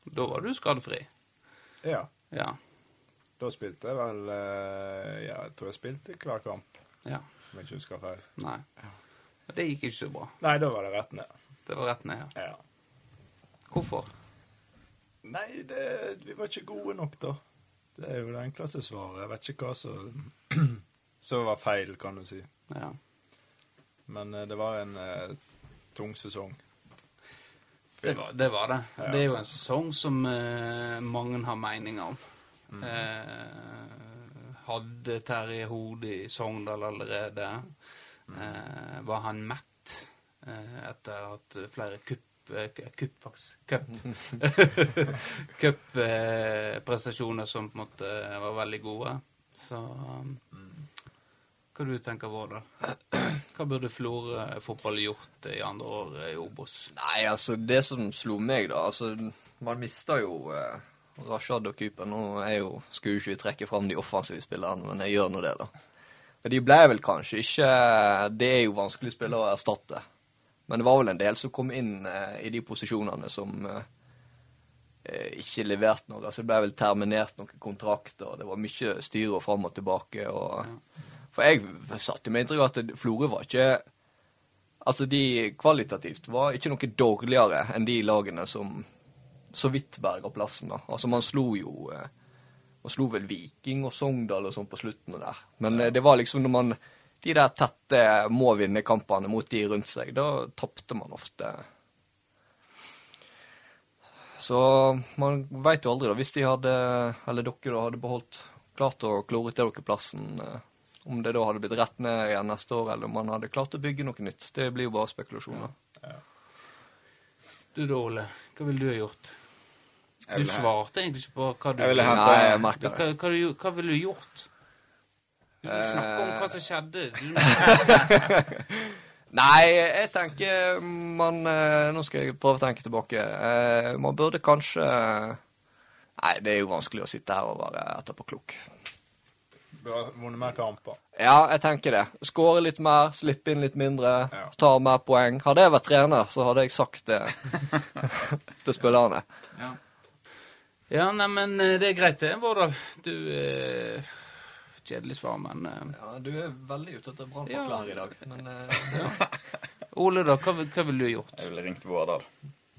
Speaker 1: Da var du skadefri.
Speaker 4: Ja.
Speaker 1: Ja.
Speaker 4: Da spilte jeg vel eh, Ja, jeg tror jeg spilte hver kamp,
Speaker 1: ja.
Speaker 4: Om jeg ikke husker feil.
Speaker 1: Nei. Det gikk ikke så bra.
Speaker 4: Nei, da var det rett ned.
Speaker 1: Det var rett ned, ja.
Speaker 4: Ja.
Speaker 1: Hvorfor?
Speaker 4: Nei, det, vi var ikke gode nok, da. Det er jo det enkleste svaret. Jeg vet ikke hva som (clears throat) som var feil, kan du si.
Speaker 1: Ja.
Speaker 4: Men eh, det var en eh, tung sesong.
Speaker 1: Det var det. Var det.
Speaker 4: Ja.
Speaker 1: det er jo en sesong som eh, mange har meninger om. Eh, hadde Terje Hode i Sogndal allerede? Eh, var han mett eh, etter at flere kupp eh, Kupp, faktisk. Cup. (laughs) Cupprestasjoner som på en måte var veldig gode. Så um, Hva du tenker Vårdal? Hva burde Florø fotball gjort i andre år i Obos?
Speaker 2: Nei, altså, det som slo meg, da Altså, man mista jo eh, Rashad og Cooper. Nå er jo, skulle jo ikke trekke fram de offensive spillerne, men jeg gjør nå det, da. Men de ble vel kanskje ikke Det er jo vanskelig spillere å erstatte. Men det var vel en del som kom inn eh, i de posisjonene som eh, eh, ikke leverte noe. Altså, det ble vel terminert noen kontrakter, og det var mye styre fram og tilbake. Og, For jeg satte med inntrykk av at Florø var ikke Altså, de kvalitativt var ikke noe dårligere enn de lagene som så vidt berga plassen. da. Altså, man slo jo eh, Man slo vel Viking og Sogndal og sånn på slutten der. Men eh, det var liksom når man De der tette må-vinne-kampene mot de rundt seg, da tapte man ofte. Så man veit jo aldri, da. Hvis de hadde, eller dere da, hadde beholdt klart å klore til dere plassen, eh, om det da hadde blitt rett ned igjen neste år, eller om man hadde klart å bygge noe nytt. Det blir jo bare spekulasjoner.
Speaker 1: Du da, Ole. Hva ville du ha gjort? Du svarte egentlig ikke på hva du
Speaker 3: Jeg ville hente-
Speaker 2: Nei, jeg merker det.
Speaker 1: hva, du, hva ville du gjort? Du
Speaker 2: Eh.
Speaker 1: snakker om hva som skjedde. (laughs) Du,
Speaker 2: Nei, jeg tenker man eh, Nå skal jeg prøve å tenke tilbake. Eh, Man burde kanskje Nei, det er jo vanskelig å sitte her og være etterpåklok.
Speaker 4: Burde ha Vunnet mer kamper.
Speaker 2: Ja, jeg tenker det. Skåre litt mer, slippe inn litt mindre,
Speaker 4: Ja.
Speaker 2: ta mer poeng. Hadde jeg vært trener, så hadde jeg sagt det (laughs) (laughs) til spillerne.
Speaker 1: ja. Ja, nei, men eh, det er greit det, Vårdal. Du eh, Kjedelig svar, men eh,
Speaker 2: Ja, Du er veldig ute etter
Speaker 1: Ja.
Speaker 2: i dag. Men eh, (laughs)
Speaker 1: Ole, da? Hva, hva ville du gjort?
Speaker 3: Jeg ville ringt Vårdal.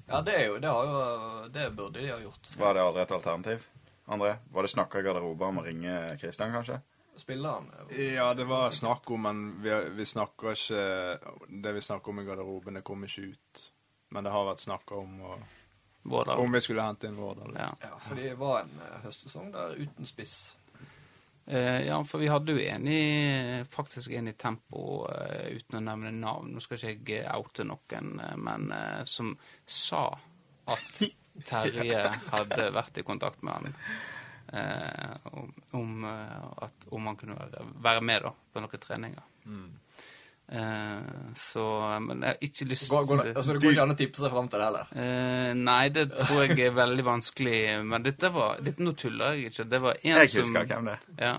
Speaker 2: Ja, det er jo Det, har jo, det burde de ha gjort.
Speaker 3: Var det aldri et alternativ? André? Var det snakka i garderoben om å ringe Kristian, kanskje?
Speaker 2: Spilleren
Speaker 4: Ja, det var snakk om, men vi, vi snakker ikke Det vi snakker om i garderoben, det kommer ikke ut. Men det har vært snakka om å,
Speaker 1: Vårdal.
Speaker 4: om vi skulle hente inn Vårdal.
Speaker 1: Ja.
Speaker 2: Ja, for det var en eh, høstsesong der uten spiss.
Speaker 1: Eh, ja, for vi hadde jo en i faktisk en i tempo, uh, uten å nevne navn. Nå skal ikke jeg oute noen, uh, men som sa at (laughs) Terje hadde vært i kontakt med han eh, om, eh, at, om han kunne være, være med da, på noen treninger. Eh, så Men jeg har ikke lyst
Speaker 2: Går, går, altså, det går ikke an å tippe seg fram til det heller.
Speaker 1: Eh, nei, det tror jeg er veldig vanskelig. Men dette var dette, Nå tuller jeg ikke. Det var en
Speaker 3: Jeg
Speaker 1: som
Speaker 3: husker hvem det er.
Speaker 1: Ja.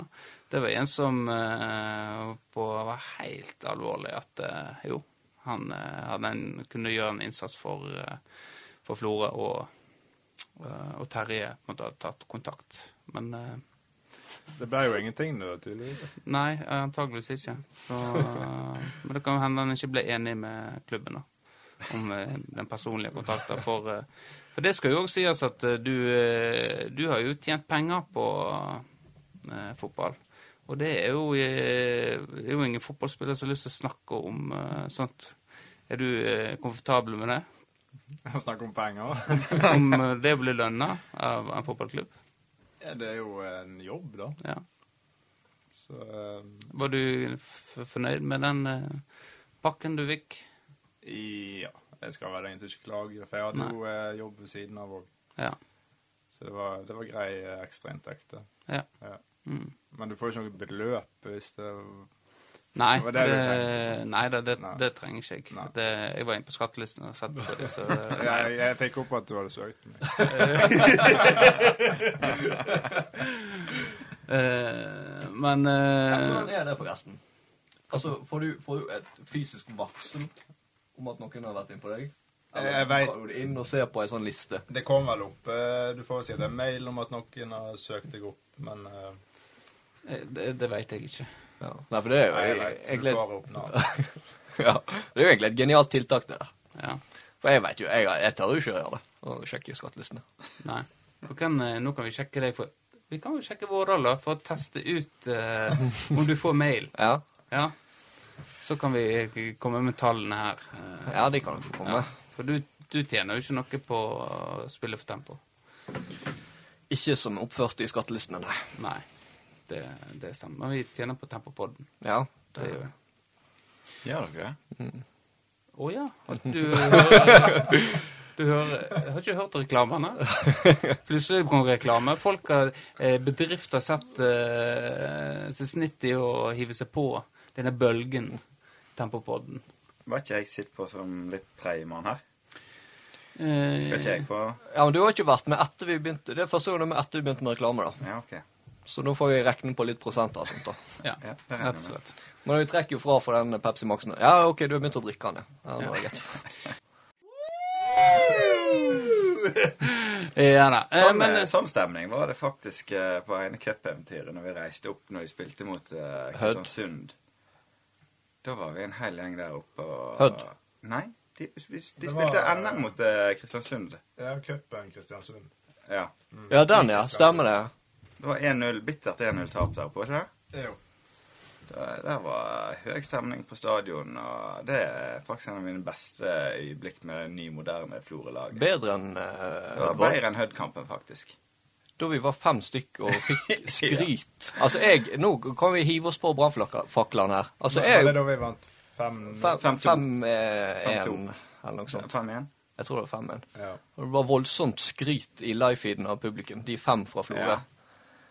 Speaker 1: Det var en som eh, på, var helt alvorlig at eh, jo, han eh, hadde en, kunne gjøre en innsats for, eh, for Florø, og, eh, og Terje på en måte hadde tatt kontakt. Men eh,
Speaker 4: Det ble jo ingenting nå, tydeligvis.
Speaker 1: nei, antageligvis ikke. Så, eh, men det kan jo hende han ikke ble enig med klubben da, om eh, den personlige kontakten. For, eh, for det skal jo òg sies at du, du har jo tjent penger på eh, fotball. Og det er jo, er jo ingen fotballspiller som har lyst til å snakke om eh, sånt. Er du eh, komfortabel med det?
Speaker 4: Å snakke om penger.
Speaker 1: Om det å bli lønna av en fotballklubb?
Speaker 4: Ja, det er jo en jobb, da.
Speaker 1: Ja.
Speaker 4: Så um,
Speaker 1: Var du fornøyd med den uh, pakken du fikk?
Speaker 4: ja, jeg skal vel egentlig ikke klage, for jeg hadde
Speaker 1: to
Speaker 4: jo eh, jobb ved siden av òg.
Speaker 1: Ja.
Speaker 4: Så det var, det var grei ekstrainntekt.
Speaker 1: ja.
Speaker 4: Ja.
Speaker 1: Mm.
Speaker 4: Men du får jo ikke noe beløp hvis det
Speaker 1: Nei,
Speaker 4: Det det
Speaker 1: det, nei det,
Speaker 4: Nei.
Speaker 1: det trenger ikke jeg. Det, jeg var inne på skattelisten og sett på det, så (laughs)
Speaker 4: jeg, jeg fikk opp at du hadde søkt meg.
Speaker 1: uh, (laughs) Men eh,
Speaker 2: hvordan er det, forresten? Altså, får du, får du et fysisk varsel om at noen har vært inn på deg? Eller
Speaker 4: Jeg vet-
Speaker 2: går du inn og ser på ei sånn liste?
Speaker 4: Det kom vel opp eh, Du får sikkert en mail om at noen har søkt deg opp, men eh,
Speaker 1: eh, det, det veit jeg ikke.
Speaker 2: Ja. Nei, for det er jo
Speaker 4: Nei, jeg du
Speaker 2: egentlig (laughs) ja, Det er jo egentlig et genialt tiltak, det der.
Speaker 1: Ja.
Speaker 2: For jeg vet jo, jeg, jeg tør jo ikke å gjøre det. å sjekke skattelistene.
Speaker 1: Nei. Nå kan, eh, nå kan vi sjekke deg for Vi kan jo sjekke våre, da, for å teste ut uh, om du får mail. (laughs)
Speaker 2: Ja,
Speaker 1: Ja. Så kan vi komme med tallene her. eh,
Speaker 2: ja de kan jo få komme.
Speaker 1: ja. For du, du tjener jo ikke noe på å spille for tempo.
Speaker 2: Ikke som oppført i skattelistene, nei.
Speaker 1: Nei, det, det stemmer. Men vi tjener på Tempopodden.
Speaker 2: Ja,
Speaker 1: Det gjør vi.
Speaker 3: Gjør dere det?
Speaker 1: Å ja. Du (laughs) du hører Har ikke hørt reklamene? Plutselig kom reklame. Folk har, eh, bedrifter har sett eh, seg snitt i å hive seg på denne bølgen, Tempopodden.
Speaker 3: Var ikke jeg sitt på som litt tredjemann her?
Speaker 1: Eh,
Speaker 3: Skal ikke jeg få
Speaker 2: Ja, men du har ikke vært med etter vi begynte. Det er første gang du er med etter vi begynte med reklame, da.
Speaker 3: Ja, OK.
Speaker 2: Så nå får vi regne på litt prosenter og sånt, da. (laughs)
Speaker 1: Ja, rett og slett.
Speaker 2: Men vi trekker jo fra for den Pepsi Maxen. Ja, OK, du har begynt å drikke den, ja. ja nå er det greit. (laughs)
Speaker 1: Ja da. Eh,
Speaker 3: Sånn,
Speaker 1: men
Speaker 3: eh, sånn stemning var det faktisk eh, på ene cupeventyret når vi reiste opp når vi spilte mot eh, Kristiansund. Da var vi en hel gjeng der oppe. Og,
Speaker 2: Hødd?
Speaker 3: Nei, de, de, de spilte
Speaker 4: var-
Speaker 3: NM mot eh, Kristiansund.
Speaker 4: Ja, cupen Kristiansund.
Speaker 3: Ja.
Speaker 2: Ja, den, ja. Stemmer det.
Speaker 3: Det var 1-0, bittert 1-0-tap der oppe, ikke det?
Speaker 4: Jo.
Speaker 3: Der, der var høy stemning på stadion, og det er faktisk en av mine beste øyeblikk med det nye, moderne Florø-laget.
Speaker 2: Bedre enn
Speaker 3: Det
Speaker 2: eh,
Speaker 3: var bedre enn Hødd-kampen, faktisk.
Speaker 2: da vi var fem stykk og fikk (laughs) skryt. Altså, jeg Nå kan vi hive oss på brannfaklene her. Altså,
Speaker 4: Var det da vi vant fem
Speaker 2: Fem,
Speaker 3: Fem to.
Speaker 2: fem, eh, eller noe sånt.
Speaker 3: Fem igjen.
Speaker 2: Jeg tror det var fem en.
Speaker 4: Ja.
Speaker 2: Det var voldsomt skryt i live-feeden av publikum. De fem fra Florø.
Speaker 3: Ja.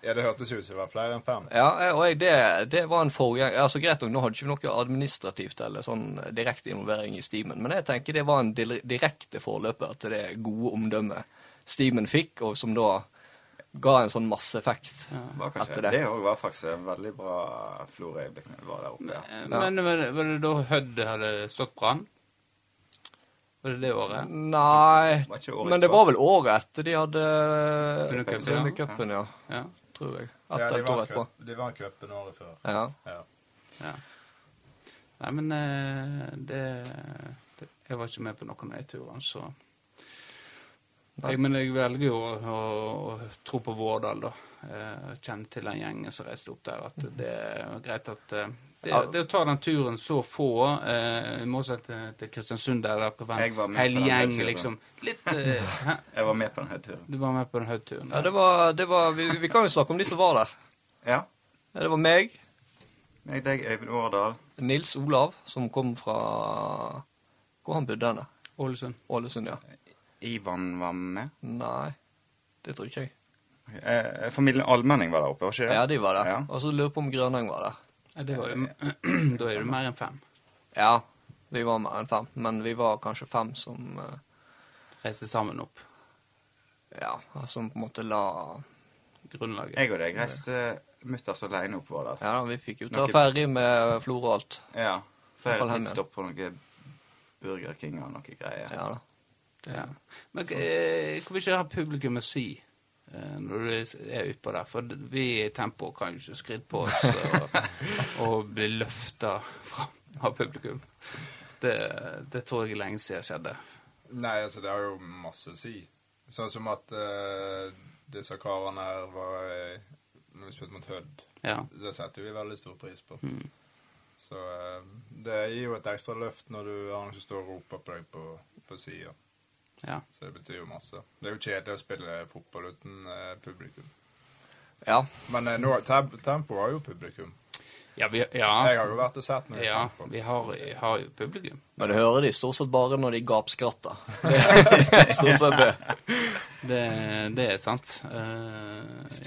Speaker 4: Ja, det hørtes ut som det var flere enn fem.
Speaker 2: Ja, og jeg, det, det var en forgjenger. Altså, Greit nok, nå hadde ikke vi noe administrativt eller sånn direkte involvering i Steamen, men jeg tenker det var en direkte forløper til det gode omdømmet Steamen fikk, og som da ga en sånn masseeffekt.
Speaker 3: ja.
Speaker 2: Etter det.
Speaker 3: det òg var faktisk en veldig bra Florø-øyeblikk når vi var der oppe. Ja.
Speaker 1: Eh, Men var det, var det da Hødd hadde stått brann? Var det det året?
Speaker 2: Nei,
Speaker 3: det året
Speaker 2: men det var vel året etter de hadde
Speaker 1: Vunnet cupen, ja.
Speaker 2: ja.
Speaker 1: Ja.
Speaker 2: Tror jeg.
Speaker 4: Ja,
Speaker 2: Ett
Speaker 4: de
Speaker 2: eller to år
Speaker 4: vant
Speaker 2: etterpå.
Speaker 4: cup- de var cupen året før.
Speaker 2: Ja.
Speaker 4: Ja.
Speaker 1: ja. Nei, men eh, det, det Jeg var ikke med på noen av de turene, så Jeg, men jeg velger jo å, å, å tro på Vårdal, da. Eh, Kjenne til den gjengen som reiste opp der. At det er greit at eh, det, det å ta den turen så få, eh, i motsetning til Kristiansund, der det var en
Speaker 3: med
Speaker 1: hel gjeng, liksom. Litt (laughs) eh,
Speaker 3: Jeg var med på den høyturen.
Speaker 1: Du var med på den høyturen?
Speaker 2: Ja, det var, det var vi, vi kan jo snakke om de som var der.
Speaker 3: Ja.
Speaker 2: Det var meg,
Speaker 3: Meg, deg, Øyvind Årdal.
Speaker 2: Nils Olav, som kom fra Hvor han bodde han?
Speaker 1: Ålesund.
Speaker 2: Ålesund, ja.
Speaker 3: Ivan var med.
Speaker 2: Nei, det tror ikke jeg.
Speaker 3: Eh, familien Almenning var der oppe, var ikke det?
Speaker 2: Ja, de var der.
Speaker 3: Ja.
Speaker 2: Og så lurer jeg på om Grønheng var der.
Speaker 1: Ja, det var jo, (clears throat) da er det mer enn fem.
Speaker 2: Ja, vi var mer enn fem, men vi var kanskje fem som eh,
Speaker 1: Reiste sammen opp.
Speaker 2: Ja, som på en måte la
Speaker 1: Grunnlaget.
Speaker 3: Jeg og deg reiste mutters alene opp der.
Speaker 2: Ja, vi fikk jo ta
Speaker 3: Noe-
Speaker 2: ferje med Florø og alt.
Speaker 3: Ja. Flere pitstop på noe Burger King og noe greier.
Speaker 2: Ja da. Det,
Speaker 1: Ja. Men hva vil ikke publikum å si når du er utpå der? For vi i Tempo kan jo ikke skryte på oss og, (laughs) og bli løfta fram av publikum. Det, det tror jeg lenge siden skjedde.
Speaker 4: Nei, altså, det har jo masse å si. Sånn som at uh, disse karene her var eh, Når vi spilte mot Hødd,
Speaker 1: Ja.
Speaker 4: det setter vi veldig stor pris på.
Speaker 1: Mm.
Speaker 4: Så uh, det gir jo et ekstra løft når du har noen som står og roper på deg på, på sida.
Speaker 1: Ja.
Speaker 4: Så det betyr jo masse. Det er jo kjedelig å spille fotball uten eh, publikum.
Speaker 2: ja.
Speaker 4: Men eh, nå, Tem- Tempo har jo publikum.
Speaker 1: Ja, vi,
Speaker 4: Jeg har jo vært og sett noe.
Speaker 1: ja vi har, har jo publikum.
Speaker 2: Men du hører de stort sett bare når de gapskratter. Er (laughs) stort sett det.
Speaker 1: Det, det er sant. Eh,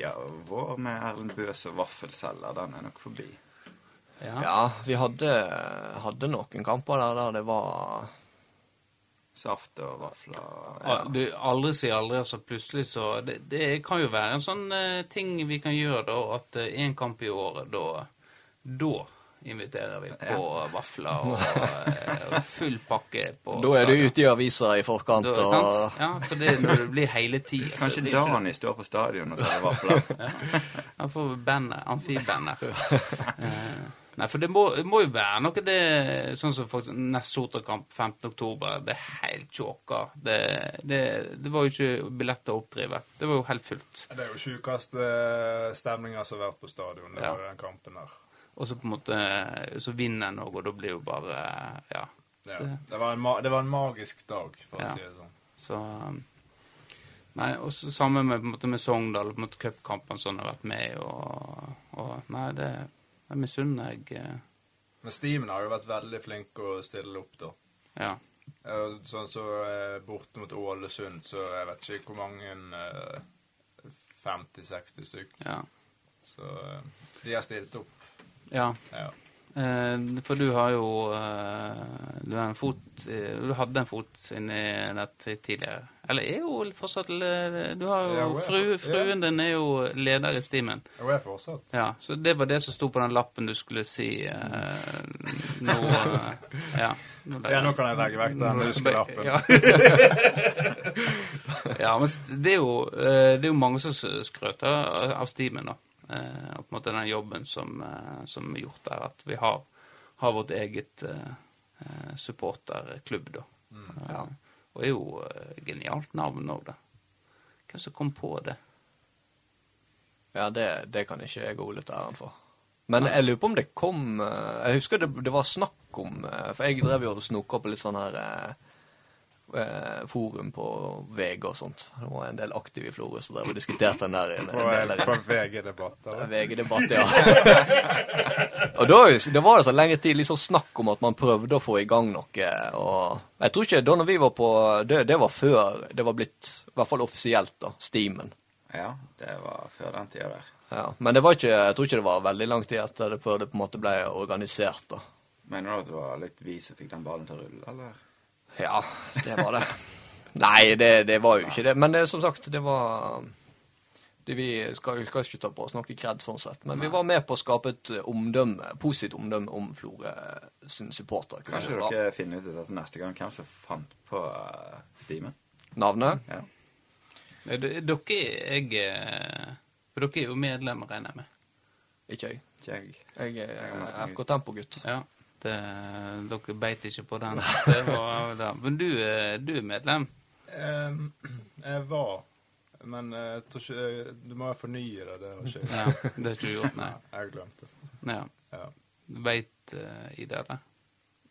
Speaker 1: ja.
Speaker 3: Vår med Erlend Bøs og vaffelselger, den er nok forbi.
Speaker 1: Ja.
Speaker 2: Ja, vi hadde, hadde noen kamper der der det var
Speaker 3: Saft og vafler.
Speaker 1: Ja. Du, aldri si aldri, altså plutselig så Det, det kan jo være en sånn uh, ting vi kan gjøre, da, at én kamp i året, da Da inviterer vi på vafler og, eh, og full pakke på
Speaker 2: Da er du ute i avisa i forkant
Speaker 1: Da,
Speaker 2: og?
Speaker 1: Ja, for det når det blir hele tida.
Speaker 3: Kanskje
Speaker 1: blir
Speaker 3: Dani står på stadion og selger vafler.
Speaker 1: Han får bandet, amfibandet. Eh, (laughs) Nei, for det må, må jo være noe det Sånn som for nest Sotra-kamp 15. oktober. Det er helt tjåka. Det, det, det var jo ikke billetter å oppdrive. Det var jo helt fullt.
Speaker 4: Det er jo sjukeste stemninga som har vært på stadion. Det
Speaker 1: Ja.
Speaker 4: var den kampen der.
Speaker 1: Og så på en måte Så vinner en òg, og da blir jo bare Ja.
Speaker 4: Ja.
Speaker 1: Det-
Speaker 4: var en det var en magisk dag, for
Speaker 1: Ja.
Speaker 4: å si det sånn.
Speaker 1: Så Nei, og så sammen med, på en måte, med Sogndal, på en måte cupkampene som har vært med, og, og Nei, det, det misunner jeg eh,
Speaker 4: Men Steven har jo vært veldig flink å stille opp, da.
Speaker 1: Ja.
Speaker 4: Sånn så eh, borte mot Ålesund, så jeg vet ikke hvor mange eh, 50-60 stykk.
Speaker 1: Ja.
Speaker 4: Så de har stilt opp.
Speaker 1: ja.
Speaker 4: Ja.
Speaker 1: Eh, for du har jo eh, Du har en fot eh, Du hadde en fot inni dette tidligere. Eller er jo fortsatt Du har jo
Speaker 4: er
Speaker 1: fru, Fruen din er jo leder i stimen.
Speaker 4: Hun jeg fortsatt.
Speaker 1: Ja, så det var det som sto på den lappen du skulle si nå Ja. Nå
Speaker 4: Ja, nå kan jeg legge vekk den huskelappen.
Speaker 1: Ja. (laughs) ja, men det er jo, det er jo mange som skrøter av av stimen, da. Eh, Og på en måte den jobben som, eh, som er gjort der. At vi har, har vårt eget eh, supporterklubb, da.
Speaker 2: Ja.
Speaker 1: Og det er jo genialt navn òg, da. Hvem som kom på det?
Speaker 2: Ja, det, det kan ikke jeg gå litt æren for. Men jeg lurer på om det kom Jeg husker det, det var snakk om For jeg drev jo og snoka på litt sånn her forum på VG og sånt. Det var en del aktive i Florø som drev og diskuterte den der. En, en
Speaker 4: eh, på VG-debatter.
Speaker 2: VG-debatt, ja. (laughs) og da, da var det så lenge tid liksom snakk om at man prøvde å få i gang noe. Og jeg tror ikke da når vi var på Det, det var før det var blitt, i hvert fall offisielt, da, Steamen.
Speaker 3: Ja, det var før den tida der.
Speaker 2: Ja, men det var ikke, jeg tror ikke det var veldig lang tid etter det før det på en måte ble organisert. da.
Speaker 3: Mener du at det var litt vi som fikk den ballen til å rulle, eller?
Speaker 2: Ja, det var det. (laughs) Nei, det, det var jo ikke det. Men det, som sagt, det var det Vi skal, skal ikke ta på oss noe kred sånn sett, men vi var med på å skape et omdømme, positivt omdømme om Florø sin supporter.
Speaker 3: Kanskje dere finner ut dette neste gang hvem som fant på uh, stimen?
Speaker 2: Navnet?
Speaker 3: Ja.
Speaker 1: Eh, Dere jeg, eh, For dere er jo medlemmer, regner jeg med.
Speaker 2: Ikke jeg.
Speaker 3: Ikke jeg.
Speaker 2: Jeg
Speaker 3: Jeg er
Speaker 2: FK Tempo-gutt.
Speaker 1: Ja. Det, dere beit ikke på den. Det var, det. Men du, er- du er medlem?
Speaker 4: Em, jeg var Men eh, jeg tror ikke Du må fornye det. Det har ikke jeg.
Speaker 1: Ja, det har ikke du gjort, nei.
Speaker 4: Jeg har glemt det.
Speaker 1: Ja.
Speaker 4: Ja.
Speaker 1: Veit uh, i det, eller?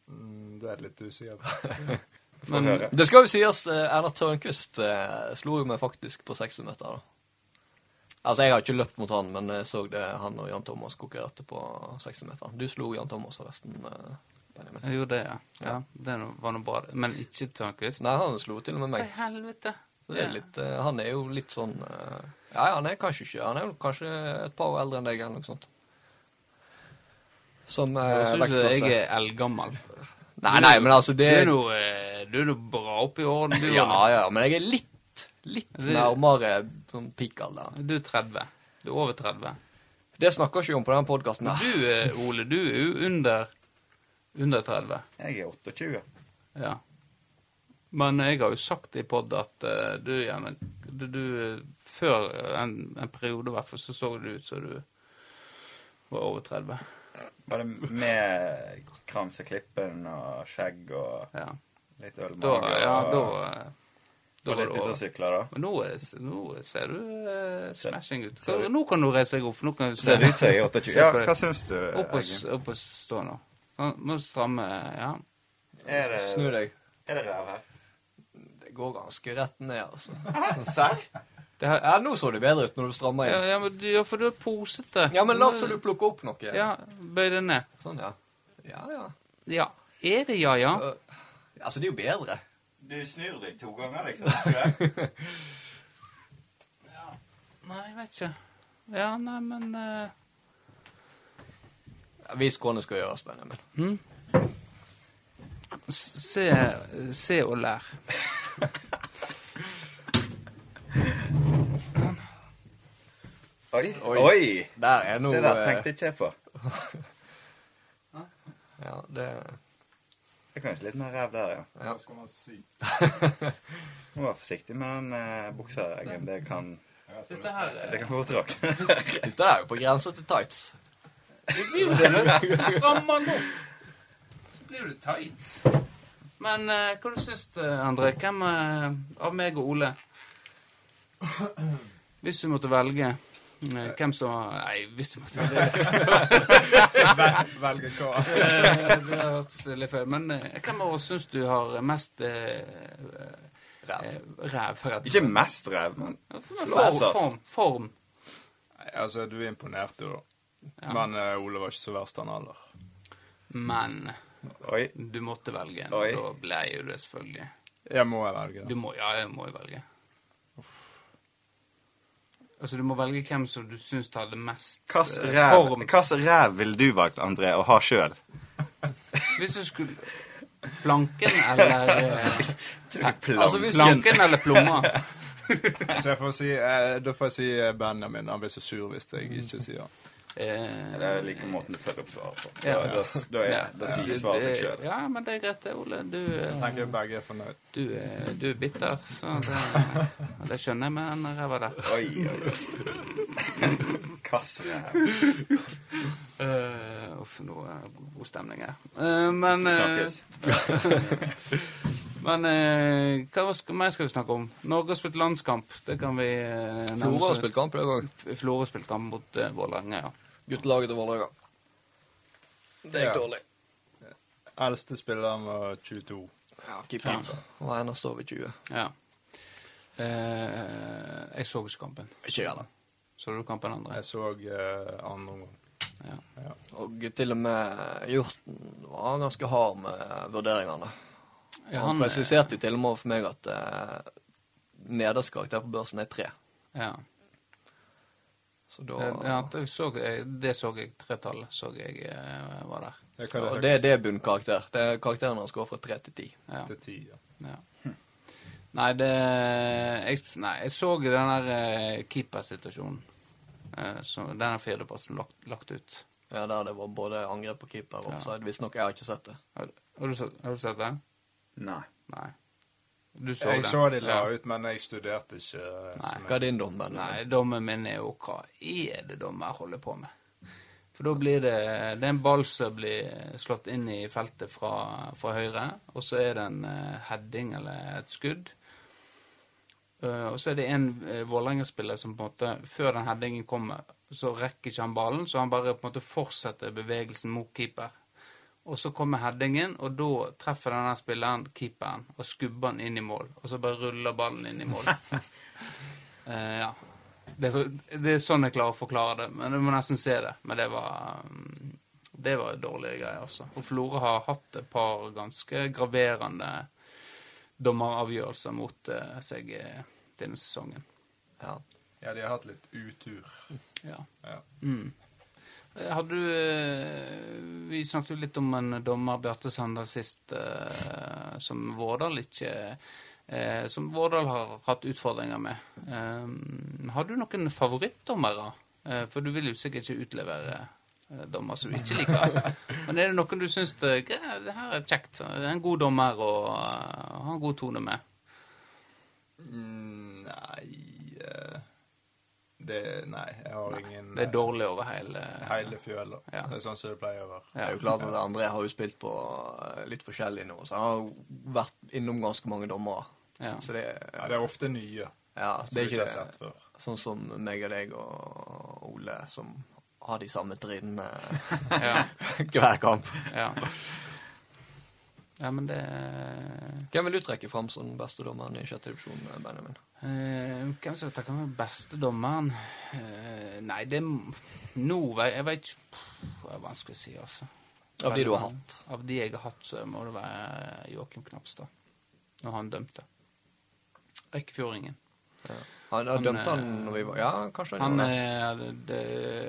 Speaker 4: Mm, det er litt usikker på. (laughs)
Speaker 1: Men-
Speaker 2: Det skal jo sies, eh, Erna Tørnquist eh, slo jo meg faktisk på 60 meter. da. Altså, Jeg har ikke løpt mot han, men jeg så det han og Jan Thomas konkurrerte på 60 meter. Du slo Jan Thomas forresten. eh, Benjamin.
Speaker 1: Jeg gjorde det, ja. ja det var noe bra. Men ikke Tørnquist.
Speaker 2: Nei, han slo til og med
Speaker 1: meg. i helvete?
Speaker 2: Så det er litt, eh, han er jo litt sånn eh, Ja, han er kanskje ikke Han er jo kanskje et par år eldre enn deg, eller noe sånt. Som
Speaker 1: Jeg syns jeg er eldgammel.
Speaker 2: Nei, nei, men altså, det
Speaker 1: du er nå bra oppi årene, du.
Speaker 2: Ja, ja, men jeg er litt, litt nærmere sånn peak-alder.
Speaker 1: Du er 30. Du er over 30.
Speaker 2: Det snakker ikke vi om på denne podkasten.
Speaker 1: Men du, eh, Ole, du er jo under, under 30.
Speaker 3: Jeg er 28.
Speaker 1: Ja. Men jeg har jo sagt i pod at uh, du gjerne du, du, Før en, en periode, i hvert fall, så så du ut som du var over 30.
Speaker 3: Var det med kranseklippen og skjegg og
Speaker 1: Ja.
Speaker 3: litt ølmage?
Speaker 1: Da, ja, da, eh, da
Speaker 3: Og
Speaker 1: var
Speaker 3: litt
Speaker 1: det
Speaker 3: ute og
Speaker 1: over.
Speaker 3: sykler, da.
Speaker 1: Nå, er, nå ser du eh, smashing ut.
Speaker 3: Hva,
Speaker 1: Nå kan du reise deg opp. Nå kan du
Speaker 3: Ser ut som jeg er 28? Ja, hva syns du?
Speaker 1: Opp og, opp og stå nå. Må stramme Ja.
Speaker 3: Er det,
Speaker 2: Snu deg.
Speaker 3: er det ræv her?
Speaker 2: Det går ganske rett ned, altså.
Speaker 3: Serr? (laughs)
Speaker 1: Det har,
Speaker 2: Ja, nå så det bedre ut når du strammer inn.
Speaker 1: ja, men ja, for du er posete.
Speaker 2: Ja, men lat som du plukker opp noe.
Speaker 1: Ja, bøy det ned.
Speaker 2: Sånn, ja. Ja, ja.
Speaker 1: Ja. Er det ja, ja?
Speaker 2: Uh, altså, det er jo bedre.
Speaker 3: Du snur deg to ganger, liksom. (laughs) ja.
Speaker 1: Nei, jeg vet ikke. Ja, nei, men uh...
Speaker 2: Ja, Vis hva du skal gjøre, spennende.
Speaker 1: hm? Se, se og lær.
Speaker 3: Oi.
Speaker 2: Oi.
Speaker 3: Oi.
Speaker 2: Der er noe
Speaker 3: Det der tenkte jeg ikke på. (laughs)
Speaker 2: Ja, det
Speaker 3: Det er kanskje litt mer ræv der, ja.
Speaker 2: Ja.
Speaker 4: Hva skal man si? (laughs)
Speaker 3: Må være forsiktig med den uh, buksa, Det kan,
Speaker 1: Dette her
Speaker 3: det kan fort rakne. (laughs)
Speaker 2: Dette er jo på grensa til tights.
Speaker 1: Det blir jo det strammer den opp. Så blir det tights. Men eh, hva du syns du, André? Hvem eh, av meg og Ole Hvis du måtte velge eh, hvem som Nei, hvis du måtte
Speaker 4: Velge hva?
Speaker 1: Det hørtes litt feil. Men eh, hvem av oss syns du har mest eh,
Speaker 2: Ræv.
Speaker 1: eh.
Speaker 3: Ikke mest ræv, men
Speaker 1: Form. Form. form.
Speaker 4: Nei, altså, du imponerte jo, da.
Speaker 1: Ja.
Speaker 4: Men uh, Ole var ikke så verst, han heller.
Speaker 1: Men
Speaker 3: Oi.
Speaker 1: du måtte velge.
Speaker 3: Oi.
Speaker 1: Da ble jo det selvfølgelig
Speaker 4: Jeg må jeg velge.
Speaker 1: Du må, ja, jeg må jo velge. Altså, du må velge hvem som du syns hadde mest
Speaker 3: Hvilken
Speaker 1: eh,
Speaker 3: ræv,
Speaker 1: form.
Speaker 3: hvilken ræv ville du valgt, André, å ha sjøl?
Speaker 1: Hvis du skulle Planken eller eh, (laughs)
Speaker 2: Altså, hvis-
Speaker 1: Planken eller plomma? (laughs)
Speaker 4: Så jeg får si, eh, da får jeg si eh, Benjamin. Han blir så sur hvis jeg ikke sier han.
Speaker 1: Eh,
Speaker 3: Det er like måten du følger opp svaret på. Da,
Speaker 1: Ja.
Speaker 3: da, da, da sier svaret seg sjøl.
Speaker 1: Ja, men det er greit, det, Ole. Du, eh,
Speaker 4: Jeg tenker begge er fornøyd.
Speaker 1: du, eh, du er bitter, så det, (laughs) det skjønner jeg med den ræva der.
Speaker 3: Oi, oi, oi. Hvilken ræv?
Speaker 1: Uh, uff, nå er det god stemning her. Uh, men eh. (laughs) Men eh, hva skal, mer skal vi snakke om? Norge har spilt landskamp. Det kan vi uh,
Speaker 2: Flora har spilt kamp i dag òg.
Speaker 1: Florø har spilt kamp mot uh, Vålerenga, ja.
Speaker 2: Guttelaget til Vålerenga. Det gikk
Speaker 4: Ja.
Speaker 2: dårlig.
Speaker 4: Eldste spilleren var 22.
Speaker 2: Ja, keeper. Og eneste over 20.
Speaker 1: ja. Eh, jeg så ikke kampen.
Speaker 2: Ikke jeg heller.
Speaker 1: Så du kampen, André?
Speaker 4: Jeg så eh, andre omgang.
Speaker 1: Ja.
Speaker 2: Og til og med Hjorten var ganske hard med vurderingene.
Speaker 1: Ja,
Speaker 2: han
Speaker 1: han,
Speaker 2: presiserte jo til og med for meg at eh, nederste karakter på børsen er tre.
Speaker 1: Ja.
Speaker 2: Så da
Speaker 1: Eh, ja det, så jeg, det så jeg. Tretallet så jeg eh, var der.
Speaker 4: Det
Speaker 2: Og
Speaker 4: det
Speaker 2: det,
Speaker 4: er
Speaker 2: det er bunnkarakter. Det er karakteren hans går fra tre til ti.
Speaker 1: Ja.
Speaker 4: til ti. Ja.
Speaker 1: Ja. Nei, det jeg, Nei, jeg så den der eh, keepersituasjonen. Eh, så den er fjerdeplassen lagt, lagt ut.
Speaker 2: Ja, der det var både angrep på keeper og offside. Visstnok, jeg har ikke sett det.
Speaker 1: Har, har, du, sett- har du sett det?
Speaker 3: Nei.
Speaker 1: Nei. Du så
Speaker 4: Jeg
Speaker 1: den?
Speaker 4: så de la
Speaker 1: Ja.
Speaker 4: ut, men jeg studerte ikke. eh,
Speaker 1: Nei.
Speaker 2: Hva er din dom?
Speaker 1: Nei, dommen min er jo hva er det dommer holder på med? For da blir det Det er en ball som blir slått inn i feltet fra, fra høyre, og så er det en eh, heading eller et skudd. Uh, og så er det en uh, Vålerenga-spiller som på en måte, før den headingen kommer, så rekker ikke han ballen, så han bare på en måte fortsetter bevegelsen mot keeper. Og så kommer headingen, og da treffer denne spilleren keeperen og skubber han inn i mål. Og så bare ruller ballen inn i mål. uh, (laughs) ja. Det, det er sånn jeg klarer å forklare det, men du må nesten se det. Men det var mm, det var dårlige greier, altså. Og Florø har hatt et par ganske graverende dommeravgjørelser mot eh, seg denne sesongen.
Speaker 2: Ja.
Speaker 4: Ja, de har hatt litt utur.
Speaker 1: Ja.
Speaker 4: Ja.
Speaker 1: Mm. Eh, Hadde du eh, Vi snakket jo litt om en dommer, Bjarte Sandal, sist, eh, som Vårdal ikke eh, Som Vårdal har hatt utfordringer med. Eh, har du noen favorittdommere? Eh, for du vil jo sikkert ikke utlevere eh, dommer som du ikke liker. (laughs) Men er det noen du syns det, det her er kjekt? Det er en god dommer å ha en god tone med?
Speaker 4: Mm, det, Nei, jeg har ingen
Speaker 1: Det er dårlig over hele
Speaker 4: Hele fjøla.
Speaker 1: Ja.
Speaker 4: Det er sånn som det pleier å være.
Speaker 2: Det er jo klart at André har jo spilt på eh, litt forskjellig nå, så han har jo vært innom ganske mange dommere.
Speaker 1: Ja.
Speaker 2: Så det,
Speaker 4: Ja, det er ofte nye.
Speaker 2: ja, det er
Speaker 4: ikke sett før.
Speaker 2: sånn som meg og deg og Ole, som har de samme trinnene (laughs)
Speaker 1: Ja. (laughs)
Speaker 2: hver kamp.
Speaker 1: Ja. ja, men det
Speaker 2: Hvem vil du trekke fram som beste dommeren i sjette divisjon, Benjamin?
Speaker 1: Eh, Hvem som tar den beste dommeren? Uh, nei, det Nå vet jeg vet ikke Det er vanskelig å si, altså.
Speaker 2: Av de du har hatt?
Speaker 1: Av de jeg har hatt, så må det være Joakim Knapstad. Når han dømte. Eikefjordingen.
Speaker 2: Ja. Han, han
Speaker 1: Han,
Speaker 2: dømte han
Speaker 1: eh,
Speaker 2: når vi var Ja, kanskje
Speaker 1: Han
Speaker 2: gjorde det.
Speaker 1: er, det, det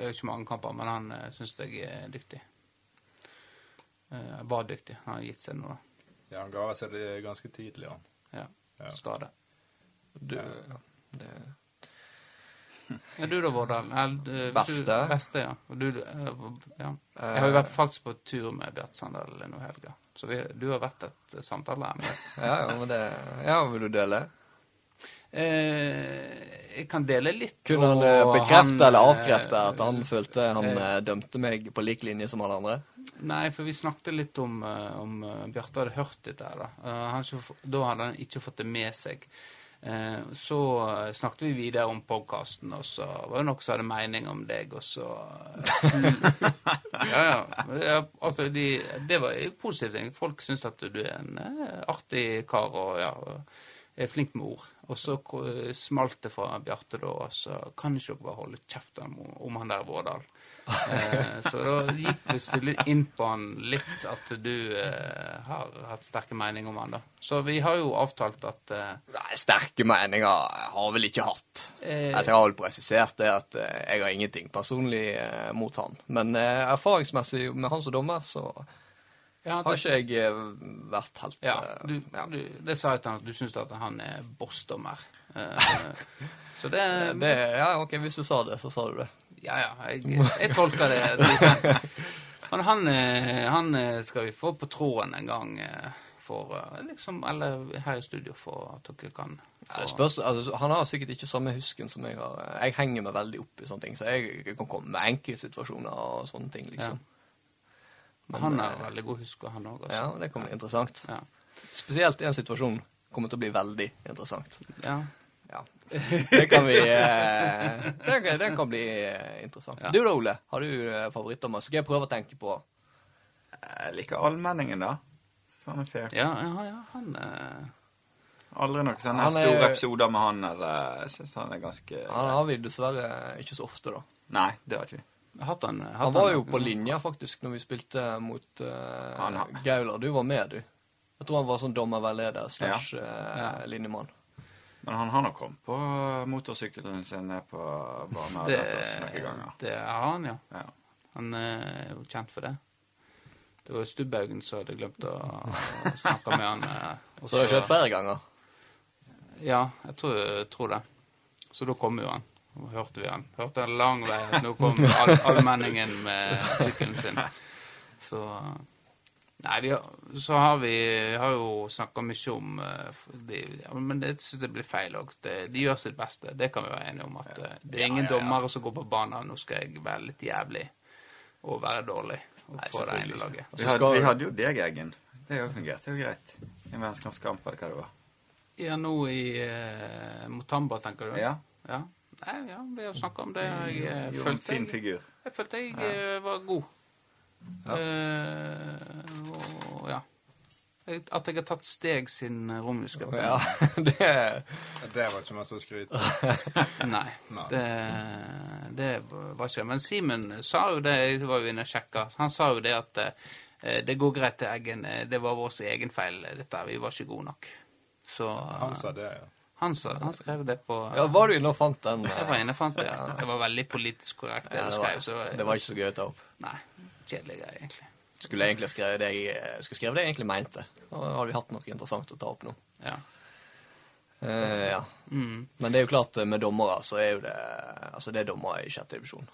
Speaker 1: er ikke mange kamper, men han uh, syns jeg er dyktig. Uh, var dyktig. Han har gitt seg nå, da.
Speaker 4: Ja, han ga seg det ganske tidlig, han.
Speaker 1: Ja.
Speaker 4: Ja.
Speaker 1: Skade.
Speaker 2: Du, ja. Det,
Speaker 1: er du da, Vårdal? Eh,
Speaker 2: Beste?
Speaker 1: Beste, ja. Du, eh, ja. Jeg har jo vært faktisk på tur med Bjart Sandal nå i helga. Så vi, du har vært et eh, samtaleemne.
Speaker 2: ja, ja, men det Ja, vil du dele?
Speaker 1: Eh, jeg kan dele litt.
Speaker 2: Kunne han eh, bekrefte eller
Speaker 1: eh,
Speaker 2: avkrefte at han følte han
Speaker 1: eh,
Speaker 2: eh, dømte meg på lik linje som alle andre?
Speaker 1: Nei, for vi snakket litt om, eh, om eh, Bjarte hadde hørt dette her, da. Eh, han da hadde han ikke fått det med seg. Eh, så eh, snakket vi videre om podkasten, og så var det noen som hadde mening om deg, og så (laughs) Ja, ja. Altså, de, det var en positiv ting. Folk syns at du er en eh, artig kar og ja, er flink med ord. Og så smalt det fra Bjarte da, og så kan ikke dere bare holde kjeft om, om han der Vårdal. Eh, så da gikk vi inn på han litt, at du eh, har hatt sterke meninger om han da. Så vi har jo avtalt at eh,
Speaker 2: Nei, sterke meninger jeg har vel ikke hatt.
Speaker 1: Eh,
Speaker 2: Altså, jeg har vel presisert det at jeg har ingenting personlig eh, mot han. Men eh, erfaringsmessig med han som dommer, så
Speaker 1: ja,
Speaker 2: har ikke jeg vært helt
Speaker 1: ja, du,
Speaker 2: ja.
Speaker 1: du, det sa jeg til han at du syns at han er bossdommer. Eh, (laughs) så det,
Speaker 2: Det, ja, ok, hvis du sa det, så sa du det.
Speaker 1: Ja, ja, jeg, jeg tolker det litt (laughs) Men han, eh, han eh, skal vi få på tråden en gang eh, for liksom, Eller her i studio, for at dere kan
Speaker 2: Ja,
Speaker 1: få
Speaker 2: spørs, altså, han har sikkert ikke samme husken som jeg har. Jeg henger meg veldig opp i sånne ting, så jeg kan komme med enkeltsituasjoner og sånne ting, liksom.
Speaker 1: Men han er veldig god husker, han òg.
Speaker 2: Ja, det kan bli interessant.
Speaker 1: Ja.
Speaker 2: Spesielt en situasjon kommer til å bli veldig interessant.
Speaker 1: ja.
Speaker 2: Det kan vi eh, det, kan, det kan bli eh, interessant.
Speaker 1: Ja.
Speaker 2: Du da, Ole? Har du eh, favorittdommer? Skal jeg prøve å tenke på
Speaker 3: Jeg liker allmenningen, da. Sånn er fair.
Speaker 1: Ja, ja, ja, han eh,
Speaker 3: Aldri noen sånne
Speaker 2: Han er-
Speaker 3: store episoder med han, eller Jeg syns han er ganske
Speaker 2: Han har vi dessverre ikke så ofte, da.
Speaker 3: Nei, det har ikke vi.
Speaker 1: hatt han, hatt
Speaker 2: Han var jo på linja, faktisk, når vi spilte mot uh, Gaular. Du var med, du. Jeg tror han var sånn dommerveileder slash
Speaker 1: ja.
Speaker 2: uh, linjemann.
Speaker 3: Men han har nok kommet på motorsykkelen sin ned på banen
Speaker 1: det,
Speaker 3: noen ganger.
Speaker 1: det er han, ja.
Speaker 3: Ja.
Speaker 1: Han eh, er jo kjent for det. Det var Stubbaugen som hadde glemt å, å snakke med han. (laughs) Også,
Speaker 2: Så har har kjørt flere ganger.
Speaker 1: Ja, jeg tror, jeg tror det. Så da kom jo han. Og hørte vi han. Hørte han lang vei at nå kom all, allmenningen med sykkelen sin. Så Nei, vi har, så har vi har jo snakka mye om eh, de, ja, Men jeg syns det blir feil òg. De gjør sitt beste. Det kan vi være enige om. at ja. Det er ingen
Speaker 3: Ja, ja, ja.
Speaker 1: dommere som går på banen. Nå skal jeg være litt jævlig og være dårlig. Og
Speaker 2: Nei,
Speaker 1: få det ene laget.
Speaker 3: Vi hadde, vi hadde jo deg, Eggen. Det har jo er jo greit. I en vennskapskamp eller hva det var.
Speaker 1: Ja, nå i eh, Motamba, tenker du?
Speaker 3: Ja.
Speaker 1: Ja. Nei, ja, vi har snakka om det. Jeg jo,
Speaker 3: følte, en fin
Speaker 1: jeg,
Speaker 3: figur.
Speaker 1: jeg, følte jeg eh, var god. Eh, og ja. At jeg har tatt steg siden romjuska.
Speaker 2: Ja, (laughs) det
Speaker 4: Det var ikke masse å skryte av. (laughs)
Speaker 1: Nei,
Speaker 4: Nei.
Speaker 1: det, det var ikke Men Simen sa jo det, jeg var jo inne og sjekka, han sa jo det at eh, det går greit til Eggen, eh, det var vår egen feil, dette, vi var ikke gode nok. Så
Speaker 4: Han sa det, ja.
Speaker 1: han, sa, han skrev det på
Speaker 2: Ja, var du inne og fant den?
Speaker 1: Jeg var inne og fant det, ja. Det var veldig politisk korrekt, det
Speaker 2: Ja, det, var, skrev.
Speaker 1: Så,
Speaker 2: det var ikke så gøy å ta opp.
Speaker 1: Nei, kjedelig greie, egentlig.
Speaker 2: Skulle egentlig skrevet det jeg skulle skrevet det jeg egentlig mente. Da hadde vi hatt noe interessant å ta opp nå.
Speaker 1: Ja.
Speaker 2: Uh, ja.
Speaker 1: Mm.
Speaker 2: Men det er jo klart, eh, med dommere så er jo det Altså, det er dommere i sjette divisjon.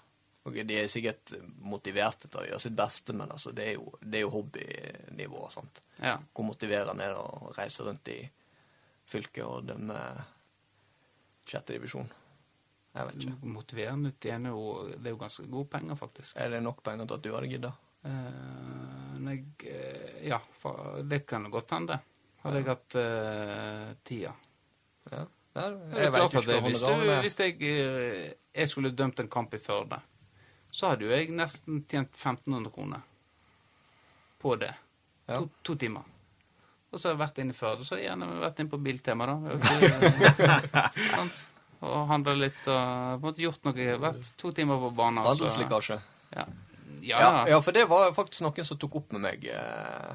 Speaker 2: Og de er sikkert motiverte til å gjøre sitt beste, men altså, det er jo, det er jo hobbynivå. sant?
Speaker 1: ja.
Speaker 2: Hvor motiverende er det å reise rundt i fylket og dømme sjette divisjon? Jeg vet ikke.
Speaker 1: Motiverende tjener jo Det er jo ganske gode penger, faktisk.
Speaker 2: Er det nok penger til at du hadde gidda?
Speaker 1: Eh, jeg, eh, ja, det kan godt hende. Hadde jeg hatt eh, tida.
Speaker 2: Ja.
Speaker 1: Der, er
Speaker 2: jeg vet ikke
Speaker 1: det, hvis, du, hvis jeg, eh, jeg skulle dømt en kamp i Førde, så hadde jo jeg nesten tjent 1500 kroner på det.
Speaker 2: Ja.
Speaker 1: To, to timer. Og så har jeg vært inne i Førde, så har jeg gjerne vært inne på Biltema, da. (laughs) (laughs) Sant? Og handla litt og på en måte gjort noe. Vært to timer på banen. og
Speaker 2: Handelslekkasje.
Speaker 1: Ja.
Speaker 2: Ja,
Speaker 1: Ja,
Speaker 2: ja, for det var faktisk noen som tok opp med meg eh,